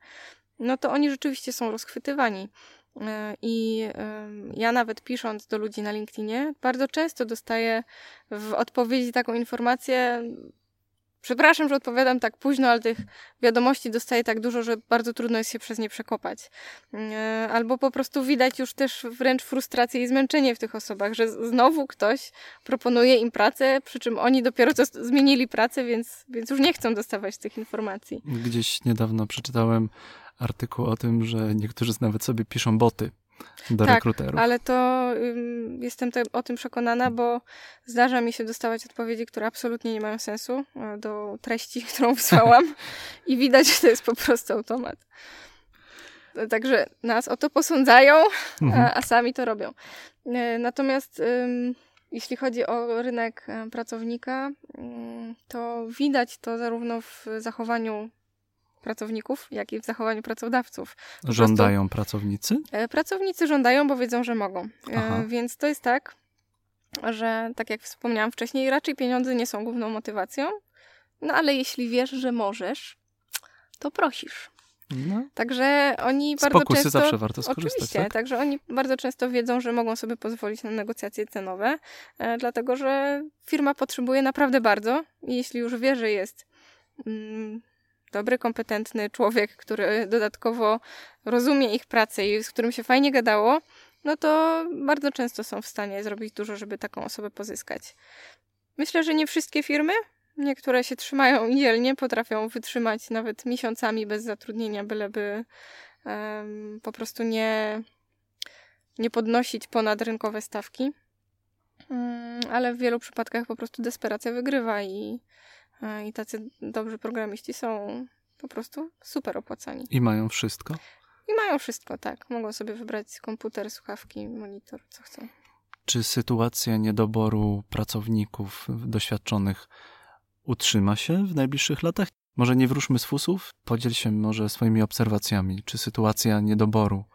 no to oni rzeczywiście są rozchwytywani. E, I ja nawet pisząc do ludzi na LinkedInie, bardzo często dostaję w odpowiedzi taką informację: Przepraszam, że odpowiadam tak późno, ale tych wiadomości dostaję tak dużo, że bardzo trudno jest się przez nie przekopać. E, albo po prostu widać już też wręcz frustrację i zmęczenie w tych osobach, że znowu ktoś proponuje im pracę, przy czym oni dopiero co zmienili pracę, więc, więc już nie chcą dostawać tych informacji. Gdzieś niedawno przeczytałem artykuł o tym, że niektórzy nawet sobie piszą boty do tak, rekruterów. ale to ym, jestem te, o tym przekonana, bo zdarza mi się dostawać odpowiedzi, które absolutnie nie mają sensu e, do treści, *laughs* którą wysłałam *laughs* i widać, że to jest po prostu automat. Także nas o to posądzają, mhm. a, a, sami to robią. E, natomiast ym, jeśli chodzi o rynek e, pracownika, to widać to zarówno w zachowaniu pracowników, jak i w zachowaniu pracodawców. Po żądają prostu, pracownicy? E, pracownicy żądają, bo wiedzą, że mogą. E, Aha. Więc to jest tak, że tak jak wspomniałam wcześniej, raczej pieniądze nie są główną motywacją, no ale jeśli wiesz, że możesz, to prosisz. No. Także oni Z bardzo często. zawsze warto skorzystać. Oczywiście, tak? także oni bardzo często wiedzą, że mogą sobie pozwolić na negocjacje cenowe, e, dlatego że firma potrzebuje naprawdę bardzo i jeśli już wie, że jest mm, dobry, kompetentny człowiek, który dodatkowo rozumie ich pracę i z którym się fajnie gadało, no to bardzo często są w stanie zrobić dużo, żeby taką osobę pozyskać. Myślę, że nie wszystkie firmy, niektóre się trzymają dzielnie, potrafią wytrzymać nawet miesiącami bez zatrudnienia, byleby um, po prostu nie, nie podnosić ponad rynkowe stawki. Um, ale w wielu przypadkach po prostu desperacja wygrywa i i tacy dobrzy programiści są po prostu super opłacani. I mają wszystko? I mają wszystko, tak. Mogą sobie wybrać komputer, słuchawki, monitor, co chcą. Czy sytuacja niedoboru pracowników doświadczonych utrzyma się w najbliższych latach? Może nie wróżmy z fusów? Podziel się może swoimi obserwacjami. Czy sytuacja niedoboru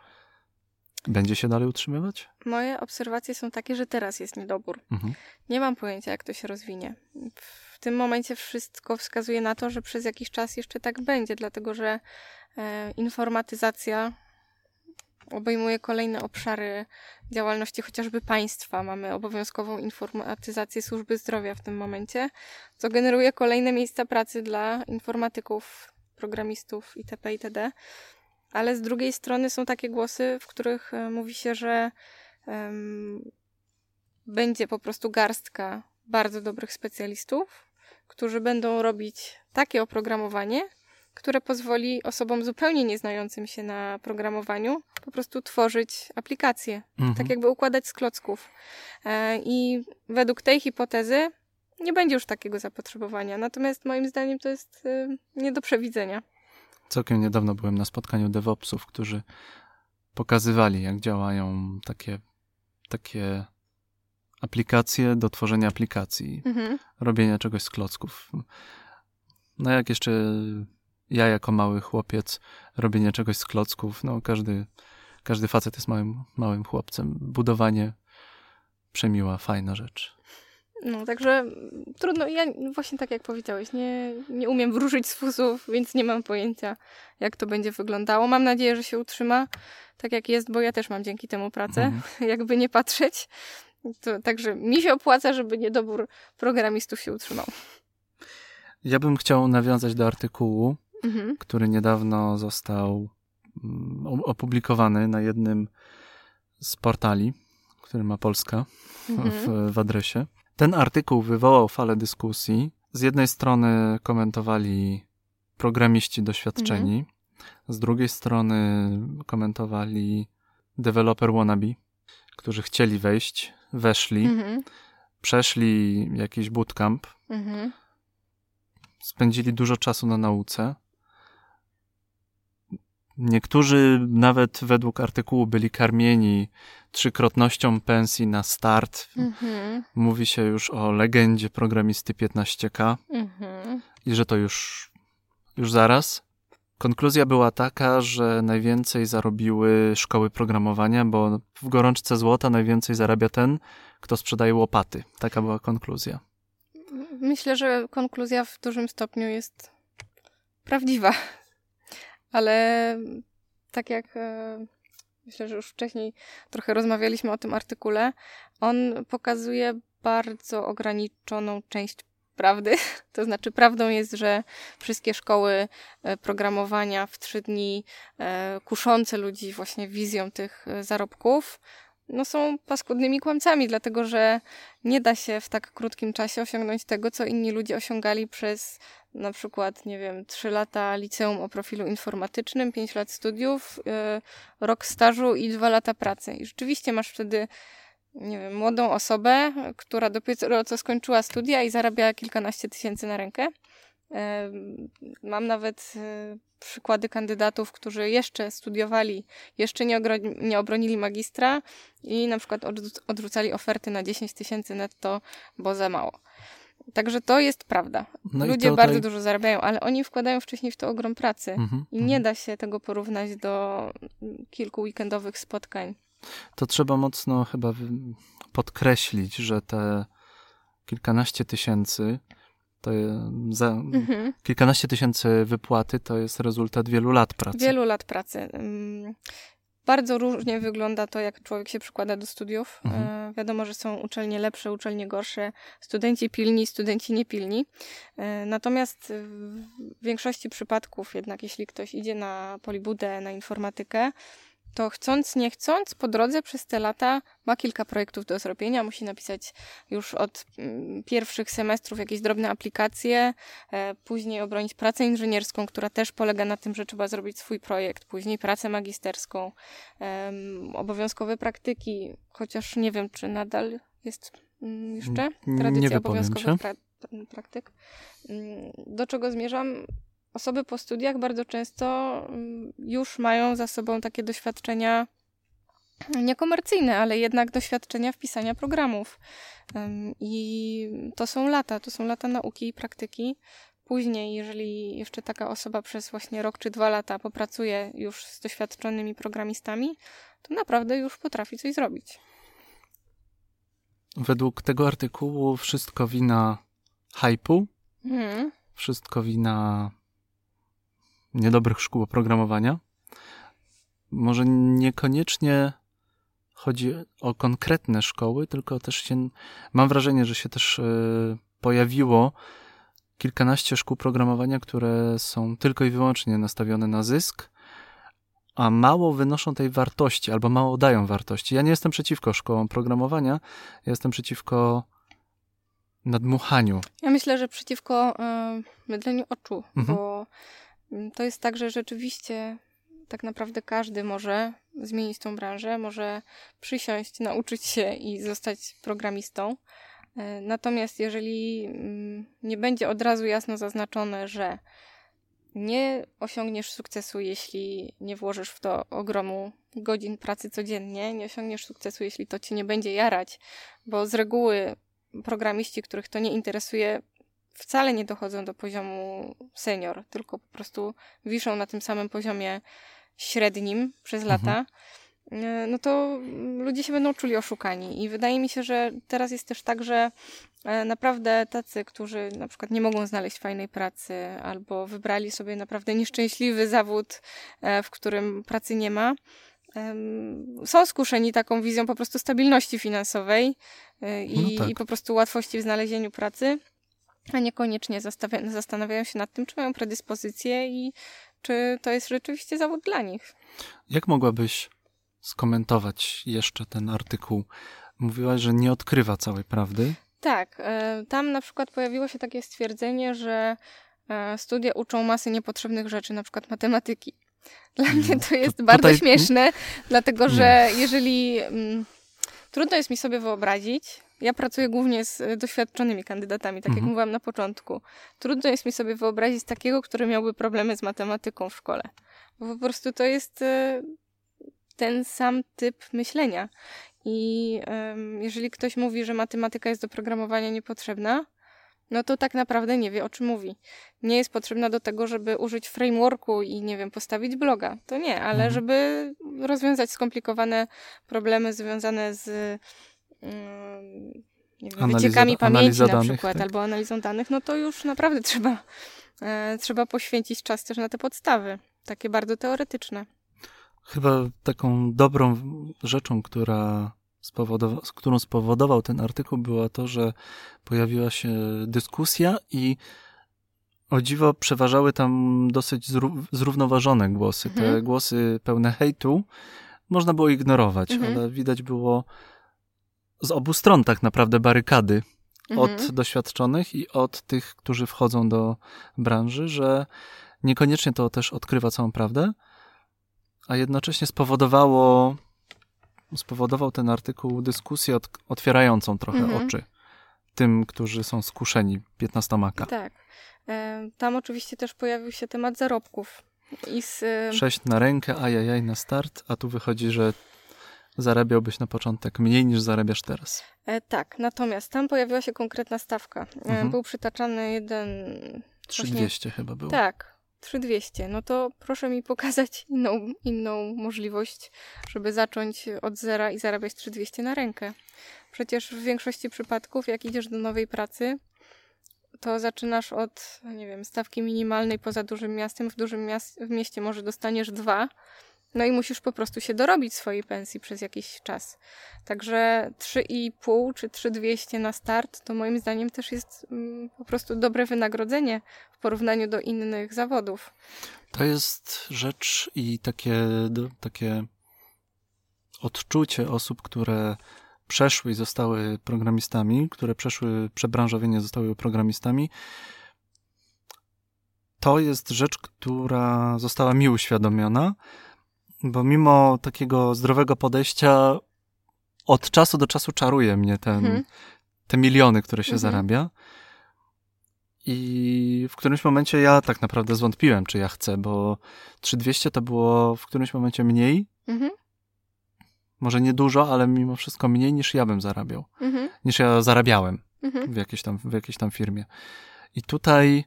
będzie się dalej utrzymywać? Moje obserwacje są takie, że teraz jest niedobór. Mhm. Nie mam pojęcia, jak to się rozwinie. Tym momencie wszystko wskazuje na to, że przez jakiś czas jeszcze tak będzie, dlatego że e, informatyzacja obejmuje kolejne obszary działalności chociażby państwa. Mamy obowiązkową informatyzację służby zdrowia w tym momencie, co generuje kolejne miejsca pracy dla informatyków, programistów itp. itd ale z drugiej strony są takie głosy, w których e, mówi się, że um, będzie po prostu garstka bardzo dobrych specjalistów, którzy będą robić takie oprogramowanie, które pozwoli osobom zupełnie nieznającym się na programowaniu po prostu tworzyć aplikacje, mhm. tak jakby układać z klocków. E, I według tej hipotezy nie będzie już takiego zapotrzebowania. Natomiast moim zdaniem to jest e, nie do przewidzenia. Całkiem niedawno byłem na spotkaniu DevOpsów, którzy pokazywali, jak działają takie, takie aplikacje do tworzenia aplikacji, mhm. robienia czegoś z klocków. No jak jeszcze ja jako mały chłopiec robienie czegoś z klocków, no każdy, każdy facet jest małym, małym chłopcem. Budowanie przemiła, fajna rzecz. No, także trudno, ja właśnie tak jak powiedziałeś, nie, nie umiem wróżyć z fusów, więc nie mam pojęcia, jak to będzie wyglądało. Mam nadzieję, że się utrzyma tak jak jest, bo ja też mam dzięki temu pracę, mhm. *laughs* jakby nie patrzeć. To, także mi się opłaca, żeby niedobór programistów się utrzymał. Ja bym chciał nawiązać do artykułu, mhm. który niedawno został mm, opublikowany na jednym z portali, który ma Polska mhm. w, w adresie. Ten artykuł wywołał falę dyskusji. Z jednej strony komentowali programiści doświadczeni, mhm. z drugiej strony komentowali developer wannabe, którzy chcieli wejść, weszli, mhm. przeszli jakiś bootcamp, mhm. spędzili dużo czasu na nauce. Niektórzy nawet według artykułu byli karmieni trzykrotnością pensji na start. Mm-hmm. Mówi się już o legendzie programisty 15K mm-hmm. i że to już, już zaraz. Konkluzja była taka, że najwięcej zarobiły szkoły programowania, bo w gorączce złota najwięcej zarabia ten, kto sprzedaje łopaty. Taka była konkluzja. Myślę, że konkluzja w dużym stopniu jest prawdziwa. Ale tak jak e, myślę, że już wcześniej trochę rozmawialiśmy o tym artykule, on pokazuje bardzo ograniczoną część prawdy. *laughs* To znaczy, prawdą jest, że wszystkie szkoły e, programowania w trzy dni e, kuszące ludzi właśnie wizją tych e, zarobków, no są paskudnymi kłamcami, dlatego że nie da się w tak krótkim czasie osiągnąć tego, co inni ludzie osiągali przez na przykład, nie wiem, 3 lata liceum o profilu informatycznym, 5 lat studiów, rok stażu i 2 lata pracy. I rzeczywiście masz wtedy nie wiem, młodą osobę, która dopiero co skończyła studia i zarabia kilkanaście tysięcy na rękę. Mam nawet e, przykłady kandydatów, którzy jeszcze studiowali, jeszcze nie, nie obronili magistra i na przykład odrzucali oferty na 10 tysięcy netto, bo za mało. Także to jest prawda. No Ludzie tutaj... bardzo dużo zarabiają, ale oni wkładają wcześniej w to ogrom pracy mm-hmm, i nie mm-hmm. da się tego porównać do kilku weekendowych spotkań to trzeba mocno chyba podkreślić, że te kilkanaście tysięcy to za mhm. kilkanaście tysięcy wypłaty to jest rezultat wielu lat pracy. Wielu lat pracy. Bardzo różnie wygląda to, jak człowiek się przykłada do studiów. Mhm. E, wiadomo, że są uczelnie lepsze, uczelnie gorsze, studenci pilni, studenci niepilni. E, natomiast w większości przypadków, jednak jeśli ktoś idzie na polibudę, na informatykę, to chcąc, nie chcąc, po drodze przez te lata ma kilka projektów do zrobienia. Musi napisać już od mm, pierwszych semestrów jakieś drobne aplikacje, e, później obronić pracę inżynierską, która też polega na tym, że trzeba zrobić swój projekt, później pracę magisterską, obowiązkowe praktyki, chociaż nie wiem, czy nadal jest mm, jeszcze tradycja obowiązkowych pra praktyk. Mm, do czego zmierzam? Osoby po studiach bardzo często mm, już mają za sobą takie doświadczenia niekomercyjne, ale jednak doświadczenia wpisania programów. I to są lata, to są lata nauki i praktyki. Później, jeżeli jeszcze taka osoba przez właśnie rok czy dwa lata popracuje już z doświadczonymi programistami, to naprawdę już potrafi coś zrobić. Według tego artykułu wszystko wina hypu, mhm. wszystko wina niedobrych szkół oprogramowania. Może niekoniecznie chodzi o konkretne szkoły, tylko też się, mam wrażenie, że się też y, pojawiło kilkanaście szkół programowania, które są tylko i wyłącznie nastawione na zysk, a mało wynoszą tej wartości, albo mało dają wartości. Ja nie jestem przeciwko szkołom programowania, ja jestem przeciwko nadmuchaniu. Ja myślę, że przeciwko y, mydleniu oczu, mhm. bo to jest tak, że rzeczywiście tak naprawdę każdy może zmienić tą branżę, może przysiąść, nauczyć się i zostać programistą. E, natomiast jeżeli mm, nie będzie od razu jasno zaznaczone, że nie osiągniesz sukcesu, jeśli nie włożysz w to ogromu godzin pracy codziennie, nie osiągniesz sukcesu, jeśli to cię nie będzie jarać, bo z reguły programiści, których to nie interesuje, wcale nie dochodzą do poziomu senior, tylko po prostu wiszą na tym samym poziomie średnim przez mhm. lata, mhm. no to ludzie się będą czuli oszukani. I wydaje mi się, że teraz jest też tak, że e, naprawdę tacy, którzy na przykład nie mogą znaleźć fajnej pracy albo wybrali sobie naprawdę nieszczęśliwy zawód, e, w którym pracy nie ma, są skuszeni taką wizją po prostu stabilności finansowej i, no tak. i po prostu łatwości w znalezieniu pracy a niekoniecznie zastanawiają się nad tym, czy mają predyspozycje i czy to jest rzeczywiście zawód dla nich. Jak mogłabyś skomentować jeszcze ten artykuł? Mówiłaś, że nie odkrywa całej prawdy. Tak. E, tam na przykład pojawiło się takie stwierdzenie, że e, studia uczą masy niepotrzebnych rzeczy, na przykład matematyki. *laughs* Dla mnie mm, to jest to, bardzo tutaj... śmieszne, dlatego że jeżeli. Mm, trudno jest mi sobie wyobrazić, ja pracuję głównie z e, doświadczonymi kandydatami, tak mhm. jak mówiłam na początku. Trudno jest mi sobie wyobrazić takiego, który miałby problemy z matematyką w szkole. Bo po prostu to jest e, ten sam typ myślenia. I jeżeli ktoś mówi, że matematyka jest do programowania niepotrzebna, no to tak naprawdę nie wie, o czym mówi. Nie jest potrzebna do tego, żeby użyć frameworku i, nie wiem, postawić bloga. To nie, ale mhm. żeby rozwiązać skomplikowane problemy związane z nie wiem, wyciekami pamięci na danych, przykład, tak. albo analizą danych, no to już naprawdę trzeba, e, trzeba poświęcić czas też na te podstawy, takie bardzo teoretyczne. Chyba taką dobrą rzeczą, która spowodowa- którą spowodował ten artykuł, była to, że pojawiła się dyskusja i o dziwo przeważały tam dosyć zró- zrównoważone głosy. Te Mhm. głosy pełne hejtu można było ignorować, Mhm. ale widać było z obu stron tak naprawdę barykady od Mhm. doświadczonych i od tych, którzy wchodzą do branży, że niekoniecznie to też odkrywa całą prawdę, a jednocześnie spowodowało, spowodował ten artykuł dyskusję ot, otwierającą trochę Mhm. oczy tym, którzy są skuszeni 15 k Tak. E, Tam oczywiście też pojawił się temat zarobków. I z, e, Sześć na rękę, ajajaj na start, a tu wychodzi, że zarabiałbyś na początek mniej niż zarabiasz teraz. e, tak, natomiast tam pojawiła się konkretna stawka. E, Mhm. Był przytaczany jeden. 3200 chyba było. Tak, 3200. No to proszę mi pokazać inną, inną możliwość, żeby zacząć od zera i zarabiać 3200 na rękę. Przecież w większości przypadków, jak idziesz do nowej pracy, to zaczynasz od, nie wiem, stawki minimalnej poza dużym miastem. W dużym mias- w mieście może dostaniesz dwa. No i musisz po prostu się dorobić swojej pensji przez jakiś czas. Także 3,5 czy 3,200 na start to moim zdaniem też jest mm, po prostu dobre wynagrodzenie w porównaniu do innych zawodów. To jest rzecz i takie, takie odczucie osób, które przeszły i zostały programistami, które przeszły przebranżowienie, zostały programistami. To jest rzecz, która została mi uświadomiona, bo mimo takiego zdrowego podejścia od czasu do czasu czaruje mnie ten, Mhm. te miliony, które się Mhm. zarabia. I w którymś momencie ja tak naprawdę zwątpiłem, czy ja chcę, bo 3200 to było w którymś momencie mniej, Mhm, może nie dużo, ale mimo wszystko mniej niż ja bym zarabiał, mhm, niż ja zarabiałem mhm. w jakiejś tam, w jakiejś tam firmie. I tutaj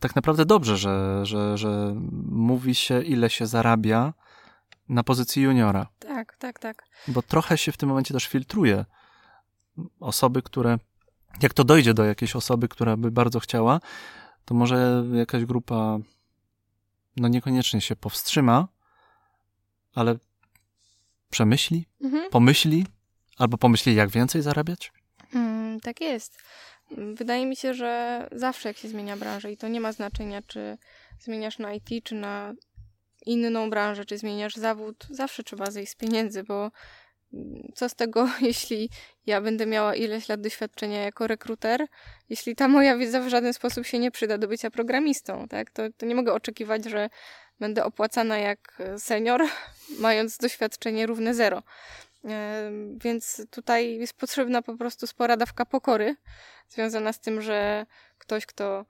tak naprawdę dobrze, że, że, że mówi się, ile się zarabia na pozycji juniora, Tak, tak, tak. bo trochę się w tym momencie też filtruje osoby, które, jak to dojdzie do jakiejś osoby, która by bardzo chciała, to może jakaś grupa, no niekoniecznie się powstrzyma, ale przemyśli, Mhm. pomyśli, albo pomyśli, jak więcej zarabiać. Mm, tak jest. Mm, Wydaje mi się, że zawsze jak się zmienia branżę i to nie ma znaczenia, czy zmieniasz na IT, czy na inną branżę, czy zmieniasz zawód, zawsze trzeba zejść z pieniędzy, bo mm, co z tego, *laughs* jeśli ja będę miała ileś lat doświadczenia jako rekruter, jeśli ta moja wiedza w żaden sposób się nie przyda do bycia programistą, tak? To, to nie mogę oczekiwać, że będę opłacana jak senior, *laughs* mając doświadczenie równe zero. Więc tutaj jest potrzebna po prostu spora dawka pokory, związana z tym, że ktoś, kto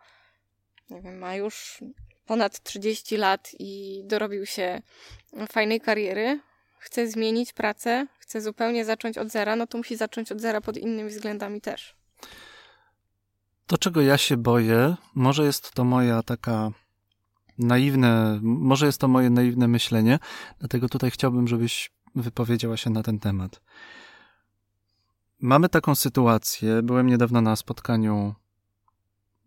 nie wiem, ma już ponad 30 lat i dorobił się fajnej kariery, chce zmienić pracę, chce zupełnie zacząć od zera, no to musi zacząć od zera pod innymi względami też. To, czego ja się boję, może jest to moja taka naiwne, może jest to moje naiwne myślenie, dlatego tutaj chciałbym, żebyś wypowiedziała się na ten temat. Mamy taką sytuację, byłem niedawno na spotkaniu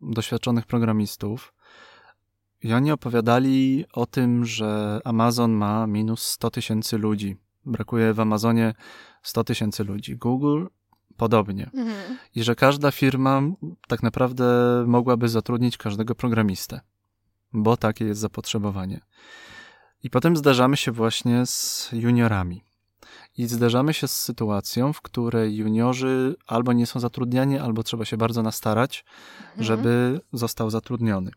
doświadczonych programistów i oni opowiadali o tym, że Amazon ma minus 100 tysięcy ludzi. Brakuje w Amazonie 100 tysięcy ludzi. Google podobnie Mhm. i że każda firma tak naprawdę mogłaby zatrudnić każdego programistę, bo takie jest zapotrzebowanie. I potem zdarzamy się właśnie z juniorami. I zdarzamy się z sytuacją, w której juniorzy albo nie są zatrudniani, albo trzeba się bardzo nastarać, Mhm. żeby został zatrudniony.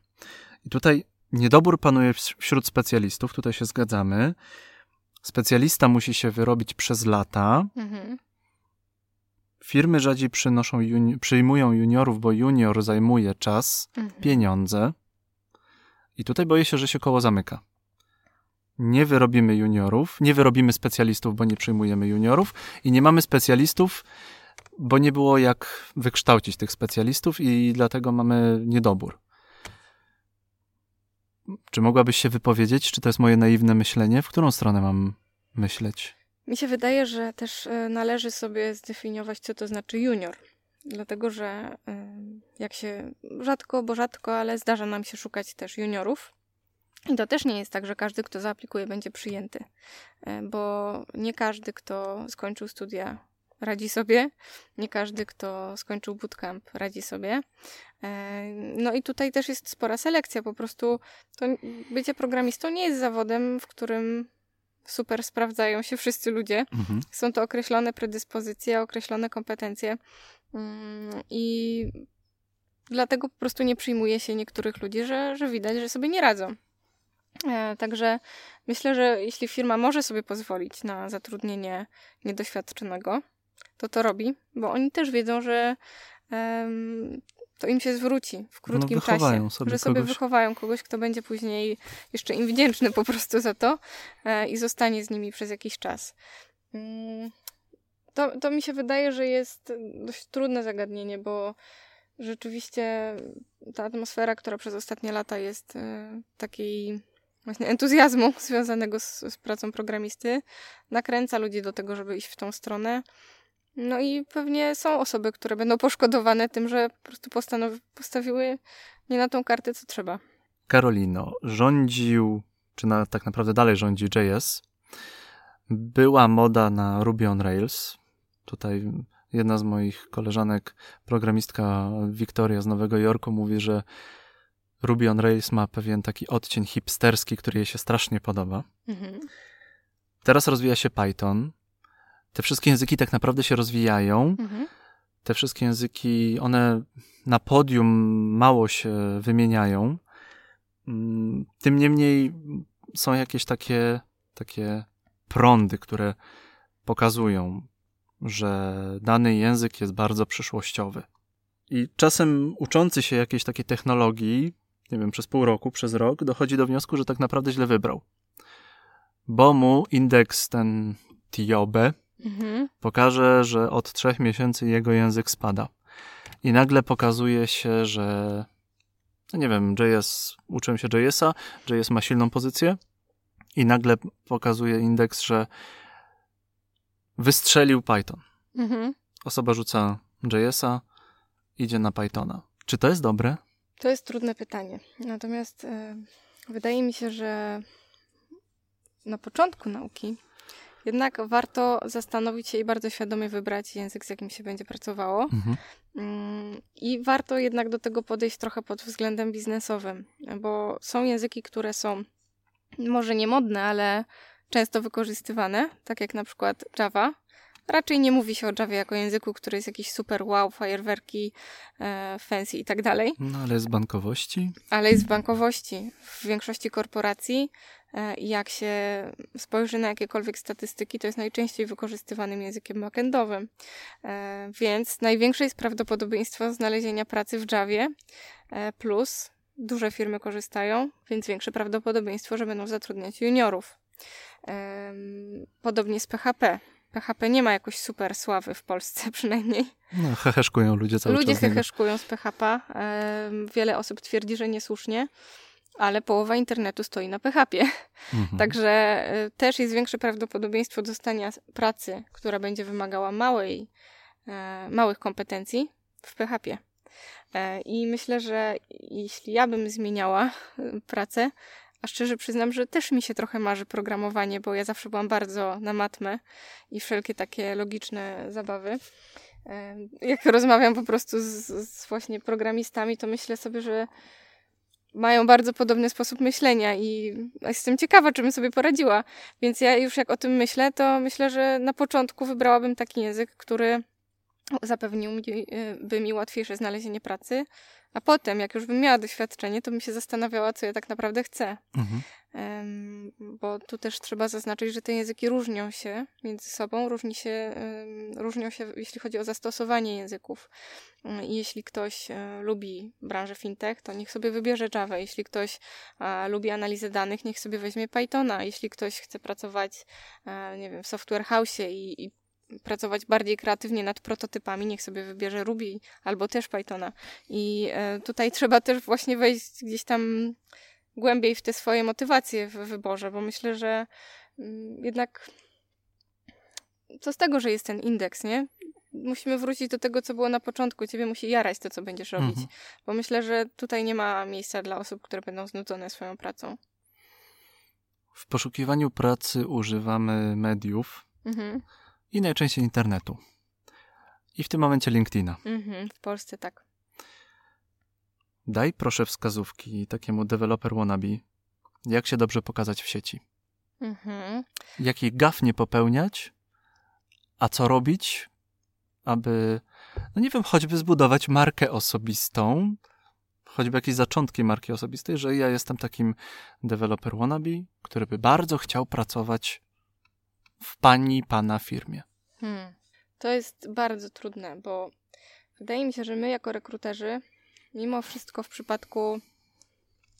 I tutaj niedobór panuje wś- wśród specjalistów, tutaj się zgadzamy. Specjalista musi się wyrobić przez lata, Mhm. Firmy rzadziej przynoszą juni- przyjmują juniorów, bo junior zajmuje czas, Mhm. pieniądze. I tutaj boję się, że się koło zamyka. Nie wyrobimy juniorów, nie wyrobimy specjalistów, bo nie przyjmujemy juniorów i nie mamy specjalistów, bo nie było jak wykształcić tych specjalistów i dlatego mamy niedobór. Czy mogłabyś się wypowiedzieć, czy to jest moje naiwne myślenie? W którą stronę mam myśleć? Mi się wydaje, że też e, należy sobie zdefiniować, co to znaczy junior. Dlatego, że e, jak się rzadko, bo rzadko, ale zdarza nam się szukać też juniorów. I to też nie jest tak, że każdy, kto zaaplikuje, będzie przyjęty, e, bo nie każdy, kto skończył studia, radzi sobie, nie każdy, kto skończył bootcamp, radzi sobie. E, no i tutaj też jest spora selekcja, po prostu to bycie programistą nie jest zawodem, w którym super sprawdzają się wszyscy ludzie. Mhm. Są to określone predyspozycje, określone kompetencje mm, i dlatego po prostu nie przyjmuje się niektórych ludzi, że, że widać, że sobie nie radzą. E, także myślę, że jeśli firma może sobie pozwolić na zatrudnienie niedoświadczonego, to to robi, bo oni też wiedzą, że um, to im się zwróci w krótkim no, czasie. Sobie że sobie kogoś. wychowają kogoś, kto będzie później jeszcze im wdzięczny po prostu za to e, i zostanie z nimi przez jakiś czas. Mm, to, to mi się wydaje, że jest dość trudne zagadnienie, bo rzeczywiście ta atmosfera, która przez ostatnie lata jest e, takiej właśnie entuzjazmu *laughs* związanego z, z pracą programisty, nakręca ludzi do tego, żeby iść w tą stronę. No i pewnie są osoby, które będą poszkodowane tym, że po prostu postawiły nie na tą kartę, co trzeba. Karolino, rządził, czy na, tak naprawdę dalej rządzi JS. Była moda na Ruby on Rails. Tutaj jedna z moich koleżanek, programistka Wiktoria z Nowego Jorku mówi, że Ruby on Rails ma pewien taki odcień hipsterski, który jej się strasznie podoba. Mhm. Teraz rozwija się Python te wszystkie języki tak naprawdę się rozwijają. Mhm. Te wszystkie języki, one na podium mało się wymieniają. Mm, tym niemniej są jakieś takie, takie prądy, które pokazują, że dany język jest bardzo przyszłościowy. I czasem uczący się jakiejś takiej technologii, nie wiem, przez pół roku, przez rok, dochodzi do wniosku, że tak naprawdę źle wybrał. Bo mu indeks ten Tiobe, mhm. pokaże, że od trzech miesięcy jego język spada. I nagle pokazuje się, że no nie wiem, JS, uczyłem się JS-a, JS ma silną pozycję i nagle pokazuje indeks, że wystrzelił Python. Mhm. Osoba rzuca JS-a, idzie na Pythona. Czy to jest dobre? To jest trudne pytanie. Natomiast yy, wydaje mi się, że na początku nauki jednak warto zastanowić się i bardzo świadomie wybrać język, z jakim się będzie pracowało. Mhm. Mm, I warto jednak do tego podejść trochę pod względem biznesowym, bo są języki, które są może nie modne, ale często wykorzystywane, tak jak na przykład Java. Raczej nie mówi się o Java jako języku, który jest jakiś super wow, fajerwerki, e, fancy i tak dalej. No ale jest w bankowości? Ale jest w bankowości. W większości korporacji E, jak się spojrzy na jakiekolwiek statystyki, to jest najczęściej wykorzystywanym językiem backendowym. E, więc największe jest prawdopodobieństwo znalezienia pracy w Javie, plus duże firmy korzystają, więc większe prawdopodobieństwo, że będą zatrudniać juniorów. Podobnie z PHP. PHP nie ma jakoś super sławy w Polsce *laughs* przynajmniej. No, heheszkują ludzie cały ludzie czas. Ludzie heheszkują z PHP. Wiele osób twierdzi, że niesłusznie ale połowa internetu stoi na PHP. Mhm. *laughs* Także y, też jest większe prawdopodobieństwo dostania pracy, która będzie wymagała małej, e, małych kompetencji w PHP. E, I myślę, że jeśli ja bym zmieniała pracę, a szczerze przyznam, że też mi się trochę marzy programowanie, bo ja zawsze byłam bardzo na matmę i wszelkie takie logiczne zabawy. Jak rozmawiam po prostu z, z właśnie programistami, to myślę sobie, że mają bardzo podobny sposób myślenia i jestem ciekawa, czy bym sobie poradziła. Więc ja już jak o tym myślę, to myślę, że na początku wybrałabym taki język, który zapewnił mi, y, by mi łatwiejsze znalezienie pracy, a potem, jak już bym miała doświadczenie, to bym się zastanawiała, co ja tak naprawdę chcę. Mhm. Um, bo tu też trzeba zaznaczyć, że te języki różnią się między sobą, różni się, um, różnią się, jeśli chodzi o zastosowanie języków. Um, jeśli ktoś e, lubi branżę fintech, to niech sobie wybierze Java. Jeśli ktoś lubi analizę danych, niech sobie weźmie Pythona. Jeśli ktoś chce pracować, e, nie wiem, w software house i, i pracować bardziej kreatywnie nad prototypami, niech sobie wybierze Ruby albo też Pythona. I e, tutaj *laughs* trzeba też właśnie wejść gdzieś tam głębiej w te swoje motywacje w wyborze, bo myślę, że mm, jednak co z tego, że jest ten indeks, nie? Musimy wrócić do tego, co było na początku. Ciebie musi jarać to, co będziesz robić. Mhm. Bo myślę, że tutaj nie ma miejsca dla osób, które będą znudzone swoją pracą. W poszukiwaniu pracy używamy mediów Mhm. I najczęściej internetu. I w tym momencie LinkedIna. Mhm. W Polsce tak. Daj proszę wskazówki takiemu developer wannabe, jak się dobrze pokazać w sieci. Mhm. Jaki gaf nie popełniać, a co robić, aby, no nie wiem, choćby zbudować markę osobistą, choćby jakieś zaczątki marki osobistej, że ja jestem takim developer wannabe, który by bardzo chciał pracować w pani, pana firmie. Hmm. To jest bardzo trudne, bo wydaje mi się, że my jako rekruterzy, mimo wszystko w przypadku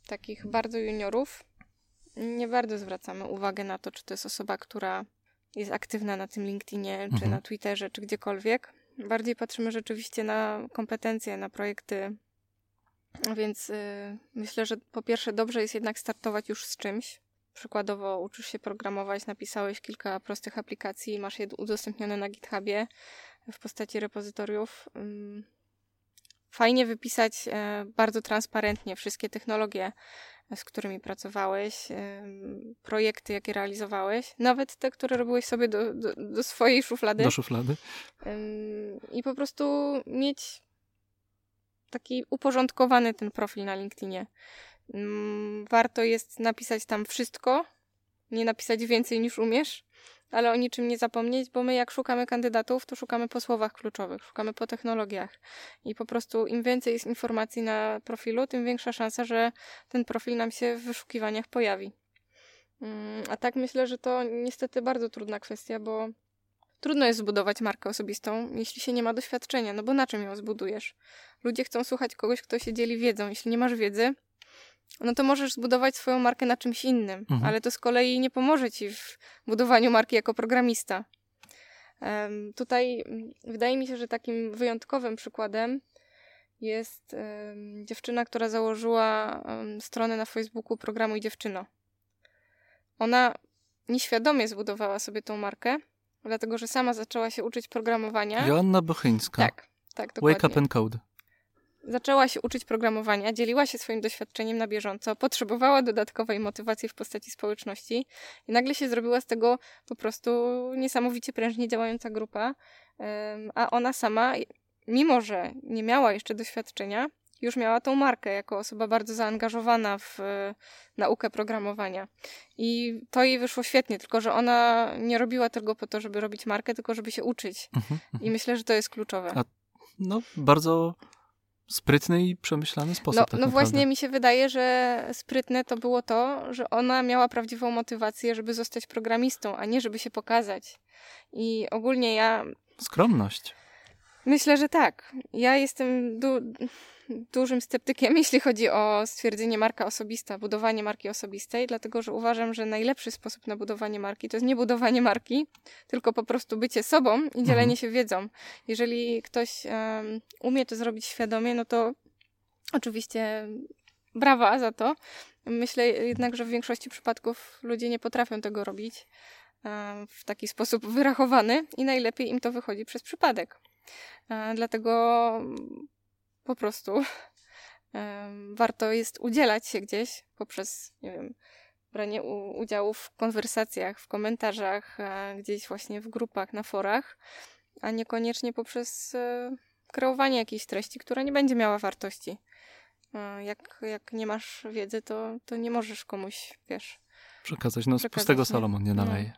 takich bardzo juniorów, nie bardzo zwracamy uwagę na to, czy to jest osoba, która jest aktywna na tym LinkedInie, czy Mhm. na Twitterze, czy gdziekolwiek. Bardziej patrzymy rzeczywiście na kompetencje, na projekty. Więc y, myślę, że po pierwsze dobrze jest jednak startować już z czymś. Przykładowo uczysz się programować, napisałeś kilka prostych aplikacji, masz je udostępnione na GitHubie w postaci repozytoriów. Ym, Fajnie wypisać e, bardzo transparentnie wszystkie technologie, z którymi pracowałeś, ym, projekty, jakie realizowałeś, nawet te, które robiłeś sobie do, do, do swojej szuflady. Do szuflady. I po prostu mieć taki uporządkowany ten profil na LinkedInie. Ym, Warto jest napisać tam wszystko, nie napisać więcej niż umiesz, ale o niczym nie zapomnieć, bo my jak szukamy kandydatów, to szukamy po słowach kluczowych, szukamy po technologiach. I po prostu im więcej jest informacji na profilu, tym większa szansa, że ten profil nam się w wyszukiwaniach pojawi. Ym, A tak myślę, że to niestety bardzo trudna kwestia, bo Trudno jest zbudować markę osobistą, jeśli się nie ma doświadczenia, no bo na czym ją zbudujesz? Ludzie chcą słuchać kogoś, kto się dzieli wiedzą. Jeśli nie masz wiedzy, no to możesz zbudować swoją markę na czymś innym, Mhm. ale to z kolei nie pomoże ci w budowaniu marki jako programista. Em, tutaj mm, wydaje mi się, że takim wyjątkowym przykładem jest em, dziewczyna, która założyła em, stronę na Facebooku programu i dziewczyno. Ona nieświadomie zbudowała sobie tą markę, dlatego że sama zaczęła się uczyć programowania. Joanna Bochyńska. Tak, tak, dokładnie. Wake up and code. Zaczęła się uczyć programowania, dzieliła się swoim doświadczeniem na bieżąco, potrzebowała dodatkowej motywacji w postaci społeczności i nagle się zrobiła z tego po prostu niesamowicie prężnie działająca grupa, a ona sama, mimo że nie miała jeszcze doświadczenia, już miała tą markę jako osoba bardzo zaangażowana w e, naukę programowania. I to jej wyszło świetnie, tylko że ona nie robiła tego po to, żeby robić markę, tylko żeby się uczyć. Mhm. I myślę, że to jest kluczowe. A No, bardzo sprytny i przemyślany sposób. No, tak no właśnie mi się wydaje, że sprytne to było to, że ona miała prawdziwą motywację, żeby zostać programistą, a nie żeby się pokazać. I ogólnie ja Skromność. Myślę, że tak. Ja jestem du- dużym sceptykiem, *laughs* jeśli chodzi o stwierdzenie marka osobista, budowanie marki osobistej, dlatego że uważam, że najlepszy sposób na budowanie marki to jest nie budowanie marki, tylko po prostu bycie sobą i dzielenie Mhm. się wiedzą. Jeżeli ktoś em, umie to zrobić świadomie, no to oczywiście brawa za to. Myślę jednak, że w większości przypadków ludzie nie potrafią tego robić w taki sposób wyrachowany i najlepiej im to wychodzi przez przypadek. E, Dlatego po prostu *laughs* warto jest udzielać się gdzieś poprzez, nie wiem, branie udziału w konwersacjach, w komentarzach, e, gdzieś właśnie w grupach, na forach, a niekoniecznie poprzez e, kreowanie jakiejś treści, która nie będzie miała wartości. Jak, jak nie masz wiedzy, to, to nie możesz komuś, wiesz, Przekazać. No, z pustego. Salomon nie naleje.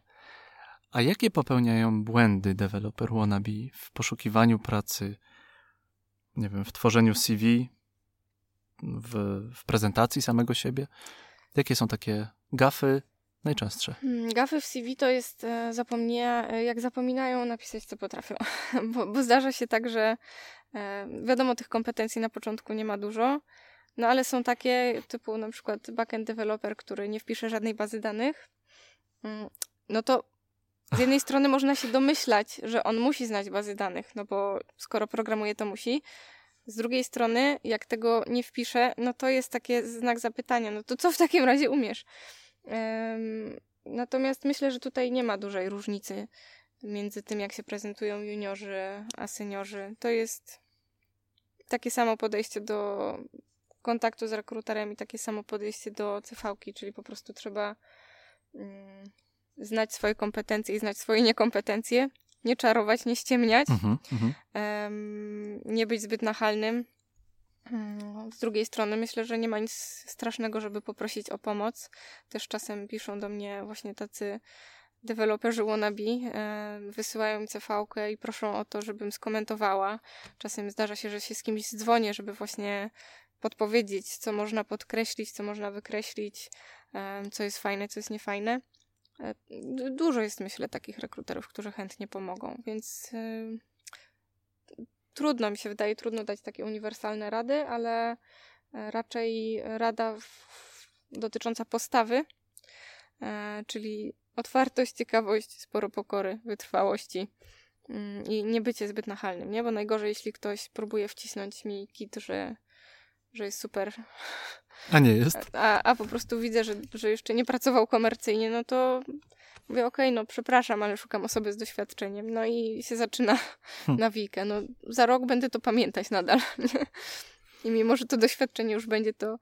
A jakie popełniają błędy deweloper wannabe w poszukiwaniu pracy, nie wiem, w tworzeniu CV, w, w prezentacji samego siebie? Jakie są takie gafy najczęstsze? Hmm, Gafy w CV to jest e, zapomnie, e, jak zapominają napisać, co potrafią. *laughs* bo, bo zdarza się tak, że e, wiadomo, tych kompetencji na początku nie ma dużo, no ale są takie typu na przykład backend developer, który nie wpisze żadnej bazy danych. Mm, No to z jednej strony można się domyślać, że on musi znać bazy danych, no bo skoro programuje, to musi. Z drugiej strony, jak tego nie wpisze, no to jest takie znak zapytania. No to co w takim razie umiesz? Em, Natomiast myślę, że tutaj nie ma dużej różnicy między tym, jak się prezentują juniorzy a seniorzy. To jest takie samo podejście do kontaktu z rekruterem i takie samo podejście do CV-ki, czyli po prostu trzeba mm, znać swoje kompetencje i znać swoje niekompetencje, nie czarować, nie ściemniać, Mhm, em, nie być zbyt nachalnym. Mm, Z drugiej strony myślę, że nie ma nic strasznego, żeby poprosić o pomoc. Też czasem piszą do mnie właśnie tacy deweloperzy wannabe, wysyłają mi cv i proszą o to, żebym skomentowała. Czasem zdarza się, że się z kimś dzwonię, żeby właśnie podpowiedzieć, co można podkreślić, co można wykreślić, co jest fajne, co jest niefajne. E, du- Dużo jest, myślę, takich rekruterów, którzy chętnie pomogą, więc e, trudno mi się wydaje, trudno dać takie uniwersalne rady, ale e, raczej rada dotycząca postawy, e, czyli otwartość, ciekawość, sporo pokory, wytrwałości mm, i nie bycie zbyt nachalnym, nie? Bo najgorzej, jeśli ktoś próbuje wcisnąć mi kit, że, że jest super, A nie jest? a, a po prostu widzę, że, że jeszcze nie pracował komercyjnie, no to mówię, okej, no przepraszam, ale szukam osoby z doświadczeniem. No i się zaczyna Hmm. nawijka. No za rok będę to pamiętać nadal. *laughs* I mimo, że to doświadczenie już będzie, to,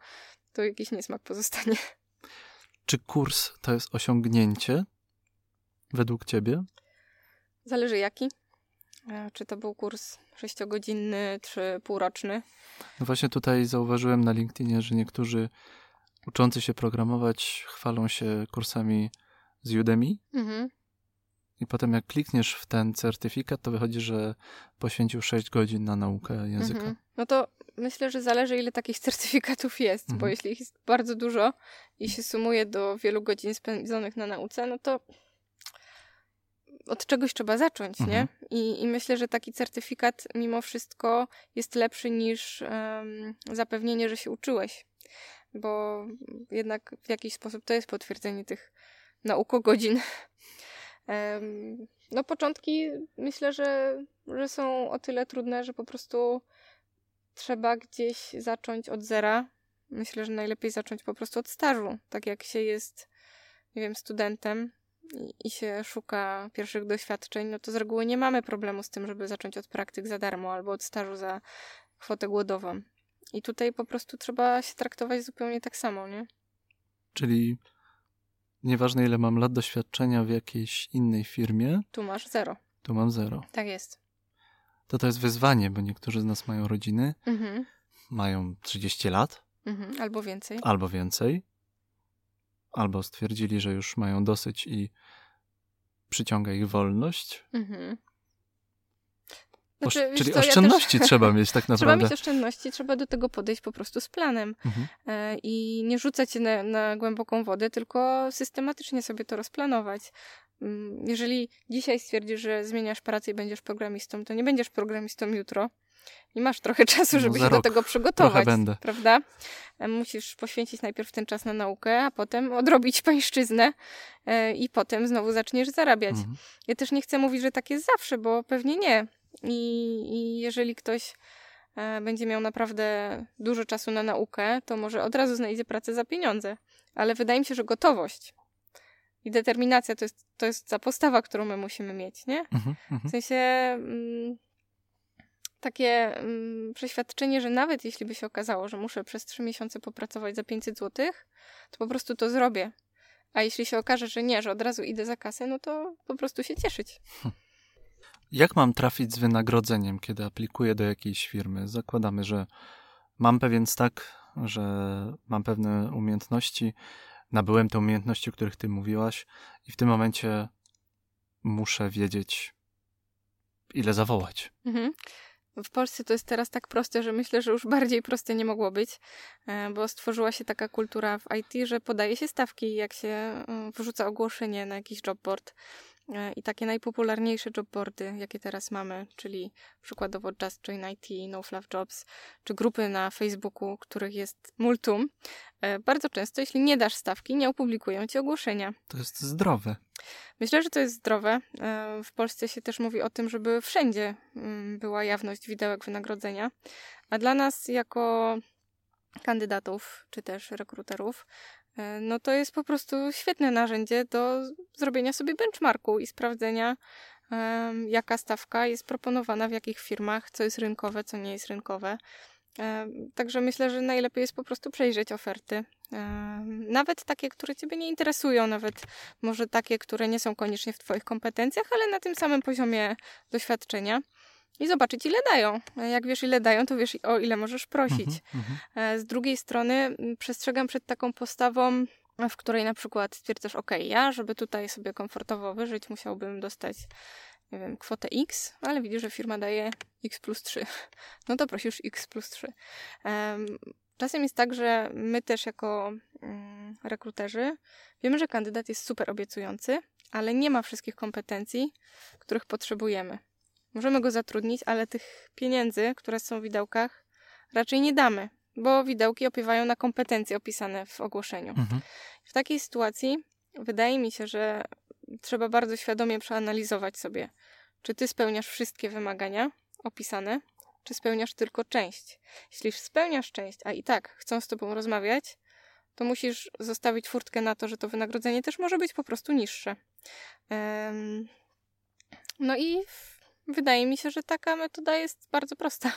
to jakiś niesmak pozostanie. Czy kurs to jest osiągnięcie według ciebie? Zależy jaki. E, Czy to był kurs sześciogodzinny, czy półroczny. No właśnie tutaj zauważyłem na LinkedInie, że niektórzy uczący się programować chwalą się kursami z Udemy Mhm. i potem jak klikniesz w ten certyfikat, to wychodzi, że poświęcił 6 godzin na naukę języka. Mhm. No to myślę, że zależy, ile takich *laughs* certyfikatów jest, bo Mhm. jeśli ich jest bardzo dużo i się sumuje do wielu godzin spędzonych na nauce, no to od czegoś trzeba zacząć, nie? Mhm. I, I myślę, że taki certyfikat mimo wszystko jest lepszy niż em, zapewnienie, że się uczyłeś, bo jednak w jakiś sposób to jest potwierdzenie tych naukogodzin. *laughs* Em, no początki myślę, że, że są o tyle trudne, że po prostu trzeba gdzieś zacząć od zera. Myślę, że najlepiej zacząć po prostu od stażu. Tak jak się jest, nie wiem, studentem i, się szuka pierwszych doświadczeń, no to z reguły nie mamy problemu z tym, żeby zacząć od praktyk za darmo albo od stażu za kwotę głodową. I tutaj po prostu trzeba się traktować zupełnie tak samo, nie? Czyli nieważne ile mam lat doświadczenia w jakiejś innej firmie, Tu masz zero. tu mam zero. Tak jest. To to jest wyzwanie, bo niektórzy z nas mają rodziny, Mhm. mają 30 lat Mhm. Albo więcej. albo więcej, albo stwierdzili, że już mają dosyć i przyciąga ich wolność. Mhm. Znaczy, czyli co, ja też- oszczędności *laughs* trzeba mieć tak Trzeba naprawdę. mieć oszczędności, trzeba do tego podejść po prostu z planem Mhm. e, i nie rzucać się na, na głęboką wodę, tylko systematycznie sobie to rozplanować. Mm, Jeżeli dzisiaj stwierdzisz, że zmieniasz pracę i będziesz programistą, to nie będziesz programistą jutro. I masz trochę czasu, No żeby za się do tego przygotować. będę. Prawda? Musisz poświęcić najpierw ten czas na naukę, a potem odrobić *laughs* pańszczyznę e, i potem znowu zaczniesz zarabiać. Mhm. Ja też nie chcę mówić, że tak jest zawsze, bo pewnie nie. I, i jeżeli ktoś e, będzie miał naprawdę dużo czasu na naukę, to może od razu znajdzie pracę za pieniądze. Ale wydaje mi się, że gotowość i determinacja to jest, to jest ta postawa, którą my musimy mieć, nie? Mhm. W Mhm. sensie mm, takie mm, przeświadczenie, że nawet jeśli by się okazało, że muszę przez trzy miesiące popracować za 500 zł, to po prostu to zrobię. A jeśli się okaże, że nie, że od razu idę za kasę, no to po prostu się cieszyć. Jak mam trafić z wynagrodzeniem, kiedy aplikuję do jakiejś firmy? Zakładamy, że mam pewien stack, że mam pewne umiejętności, nabyłem te umiejętności, o których ty mówiłaś i w tym momencie muszę wiedzieć, ile zawołać. Mhm. W Polsce to jest teraz tak proste, że myślę, że już bardziej proste nie mogło być, e, bo stworzyła się taka kultura w IT, że podaje się stawki, jak się e, wrzuca ogłoszenie na jakiś jobboard. E, I takie najpopularniejsze jobboardy, jakie teraz mamy, czyli przykładowo Just Join IT, No Fluff Jobs, czy grupy na Facebooku, których jest multum, e, bardzo często, jeśli nie dasz stawki, nie opublikują ci ogłoszenia. To jest zdrowe. Myślę, że to jest zdrowe. E, W Polsce się też mówi o tym, żeby wszędzie mm, była jawność widełek wynagrodzenia. A dla nas, jako kandydatów czy też rekruterów, no to jest po prostu świetne narzędzie do zrobienia sobie benchmarku i sprawdzenia, jaka stawka jest proponowana w jakich firmach, co jest rynkowe, co nie jest rynkowe. E, Także myślę, że najlepiej jest po prostu przejrzeć oferty Nawet takie, które Ciebie nie interesują, nawet może takie, które nie są koniecznie w Twoich kompetencjach, ale na tym samym poziomie doświadczenia i zobaczyć, ile dają. Jak wiesz, ile dają, to wiesz, o ile możesz prosić. Mm -hmm. Z drugiej strony przestrzegam przed taką postawą, w której na przykład stwierdzasz, ok, ja, żeby tutaj sobie komfortowo wyżyć, musiałbym dostać, nie wiem, kwotę X, ale widzisz, że firma daje X plus 3. *laughs* No to prosisz X plus 3. Um, czasem jest tak, że my też jako um, rekruterzy wiemy, że kandydat jest super obiecujący, ale nie ma wszystkich kompetencji, których potrzebujemy. Możemy go zatrudnić, ale tych pieniędzy, które są w widełkach, raczej nie damy, bo widełki opiewają na kompetencje opisane w ogłoszeniu. Mhm. W takiej sytuacji wydaje mi się, że trzeba bardzo świadomie przeanalizować sobie, czy ty spełniasz wszystkie wymagania opisane, czy spełniasz tylko część. Jeśli spełniasz część, a i tak chcą z tobą rozmawiać, to musisz zostawić furtkę na to, że to wynagrodzenie też może być po prostu niższe. Um, no i wydaje mi się, że taka metoda jest bardzo prosta.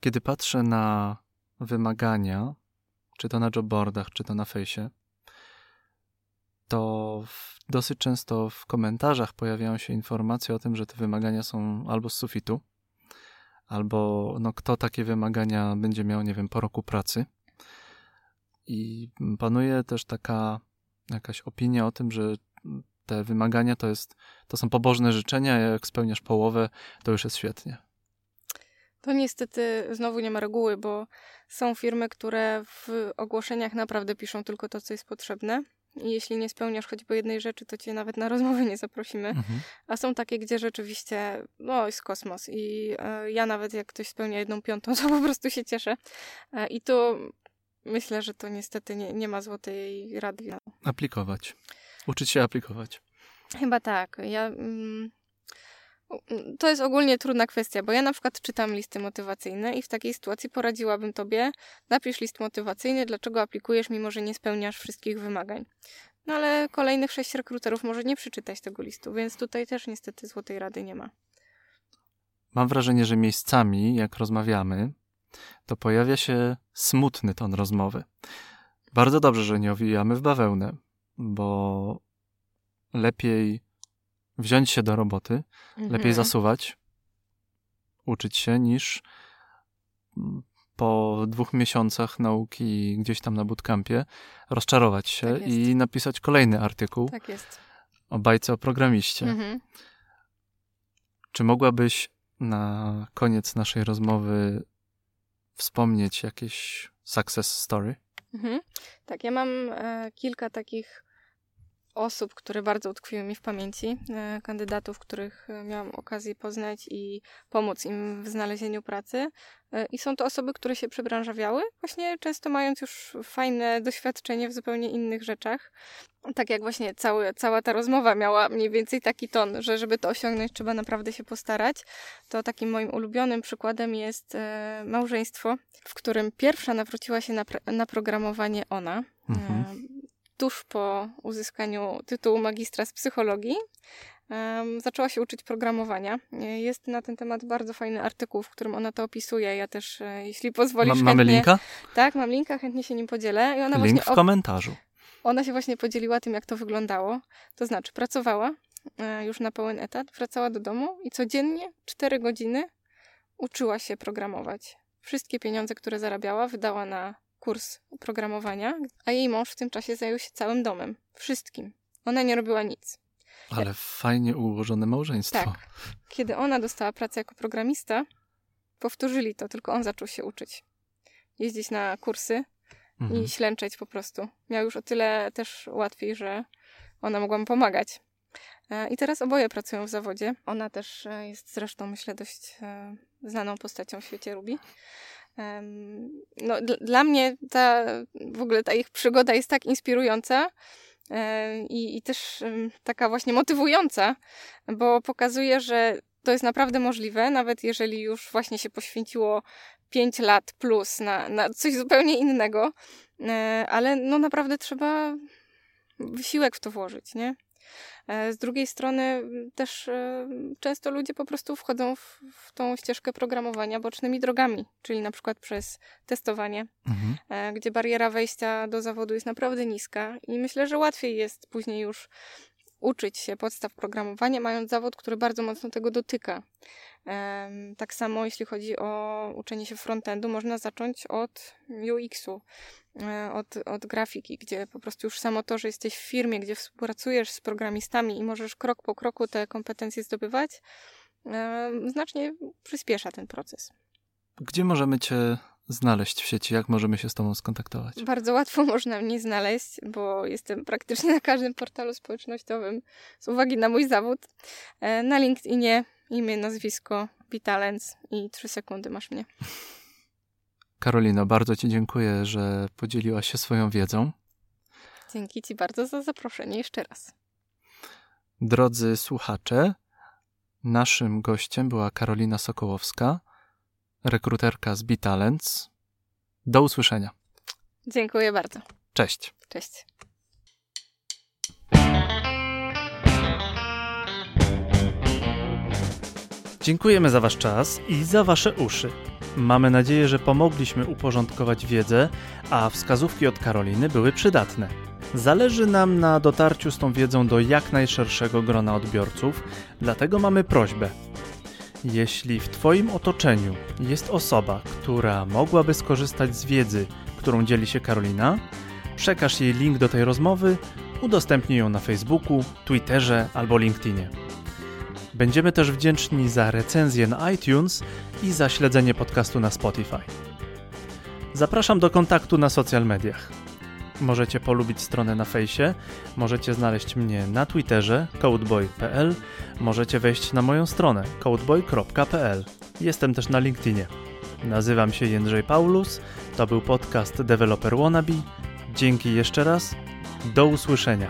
Kiedy patrzę na wymagania, czy to na jobboardach, czy to na fejsie, to w, dosyć często w komentarzach pojawiają się informacje o tym, że te wymagania są albo z sufitu, albo no, kto takie wymagania będzie miał, nie wiem, po roku pracy. I panuje też taka jakaś opinia o tym, że te wymagania to, jest, to są pobożne życzenia, jak spełniasz połowę, to już jest świetnie. To niestety znowu nie ma reguły, bo są firmy, które w ogłoszeniach naprawdę piszą tylko to, co jest potrzebne. I jeśli nie spełniasz choćby jednej rzeczy, to cię nawet na rozmowę nie zaprosimy. Mhm. A są takie, gdzie rzeczywiście, no, jest kosmos. I e, ja nawet jak ktoś spełnia jedną piątą, to po prostu się cieszę. E, I tu myślę, że to niestety nie, nie ma złotej rady. Aplikować. Uczyć się aplikować. Chyba tak. Ja... Mm, to jest ogólnie trudna kwestia, bo ja na przykład czytam listy motywacyjne i w takiej sytuacji poradziłabym tobie, napisz list motywacyjny, dlaczego aplikujesz, mimo że nie spełniasz wszystkich wymagań. No ale kolejnych sześć rekruterów może nie przeczytać tego listu, więc tutaj też niestety złotej rady nie ma. Mam wrażenie, że miejscami, jak rozmawiamy, to pojawia się smutny ton rozmowy. Bardzo dobrze, że nie owijamy w bawełnę, bo lepiej wziąć się do roboty, mhm. lepiej zasuwać, uczyć się, niż po dwóch miesiącach nauki gdzieś tam na bootcampie rozczarować się tak i napisać kolejny artykuł tak o bajce o programiście. Mhm. Czy mogłabyś na koniec naszej rozmowy wspomnieć jakieś success story? Mhm. Tak, ja mam e, kilka takich osób, które bardzo utkwiły mi w pamięci, e, kandydatów, których e, miałam okazję poznać i pomóc im w znalezieniu pracy. E, I są to osoby, które się przebranżawiały, właśnie często mając już fajne doświadczenie w zupełnie innych rzeczach. Tak jak właśnie cały, cała ta rozmowa miała mniej więcej taki ton, że żeby to osiągnąć, trzeba naprawdę się postarać. To takim moim ulubionym przykładem jest małżeństwo, w którym pierwsza nawróciła się na, na programowanie ona. Mhm tuż po uzyskaniu tytułu magistra z psychologii zaczęła się uczyć programowania. Jest na ten temat bardzo fajny artykuł, w którym ona to opisuje. Ja też, e, jeśli pozwolisz, Ma, Mamy chętnie, linka? Tak, mam linka, chętnie się nim podzielę. I ona Link w komentarzu. Ona się właśnie podzieliła tym, jak to wyglądało. To znaczy, pracowała e, już na pełen etat, wracała do domu i codziennie 4 godziny uczyła się programować. Wszystkie pieniądze, które zarabiała, wydała na kurs programowania, a jej mąż w tym czasie zajął się całym domem. Wszystkim. Ona nie robiła nic. Ale fajnie ułożone małżeństwo. Tak. Kiedy ona dostała pracę jako programista, powtórzyli to, tylko on zaczął się uczyć. Jeździć na kursy mhm. i ślęczeć po prostu. Miał już o tyle też łatwiej, że ona mogła mu pomagać. E, I teraz oboje pracują w zawodzie. Ona też e, jest zresztą, myślę, dość e, znaną postacią w świecie Ruby. No, dla mnie ta, w ogóle ta ich przygoda jest tak inspirująca i, i też taka właśnie motywująca, bo pokazuje, że to jest naprawdę możliwe, nawet jeżeli już właśnie się poświęciło 5 lat plus na, na coś zupełnie innego, e, ale no naprawdę trzeba wysiłek w to włożyć, nie? E, z drugiej strony też e, często ludzie po prostu wchodzą w, w tą ścieżkę programowania bocznymi drogami, czyli na przykład przez testowanie, mhm. E, gdzie bariera wejścia do zawodu jest naprawdę niska i myślę, że łatwiej jest później już uczyć się podstaw programowania, mając zawód, który bardzo mocno tego dotyka. Tak samo jeśli chodzi o uczenie się frontendu, można zacząć od UX-u, od, od grafiki, gdzie po prostu już samo to, że jesteś w firmie, gdzie współpracujesz z programistami i możesz krok po kroku te kompetencje zdobywać, znacznie przyspiesza ten proces. Gdzie możemy Cię znaleźć w sieci? Jak możemy się z Tobą skontaktować? Bardzo łatwo *laughs* można mnie znaleźć, bo jestem praktycznie na każdym portalu społecznościowym z uwagi na mój zawód. E, na LinkedInie imię, nazwisko, Vitalens i trzy sekundy masz mnie. *laughs* Karolino, bardzo Ci dziękuję, że podzieliłaś się swoją wiedzą. Dzięki Ci bardzo za zaproszenie jeszcze raz. Drodzy słuchacze, naszym gościem była Karolina Sokołowska, rekruterka z Bitalents. Do usłyszenia. Dziękuję bardzo. Cześć. Cześć. Dziękujemy za Wasz czas i za Wasze uszy. Mamy nadzieję, że pomogliśmy uporządkować wiedzę, a wskazówki od Karoliny były przydatne. Zależy nam na dotarciu z tą wiedzą do jak najszerszego grona odbiorców, dlatego mamy prośbę. Jeśli w Twoim otoczeniu jest osoba, która mogłaby skorzystać z wiedzy, którą dzieli się Karolina, przekaż jej link do tej rozmowy, udostępnij ją na Facebooku, Twitterze albo LinkedInie. Będziemy też wdzięczni za recenzję na iTunes i za śledzenie podcastu na Spotify. Zapraszam do kontaktu na social mediach. Możecie polubić stronę na fejsie, możecie znaleźć mnie na Twitterze codeboy.pl, możecie wejść na moją stronę codeboy.pl. Jestem też na LinkedInie. Nazywam się Jędrzej Paulus, to był podcast Developer Wannabe. Dzięki jeszcze raz, do usłyszenia.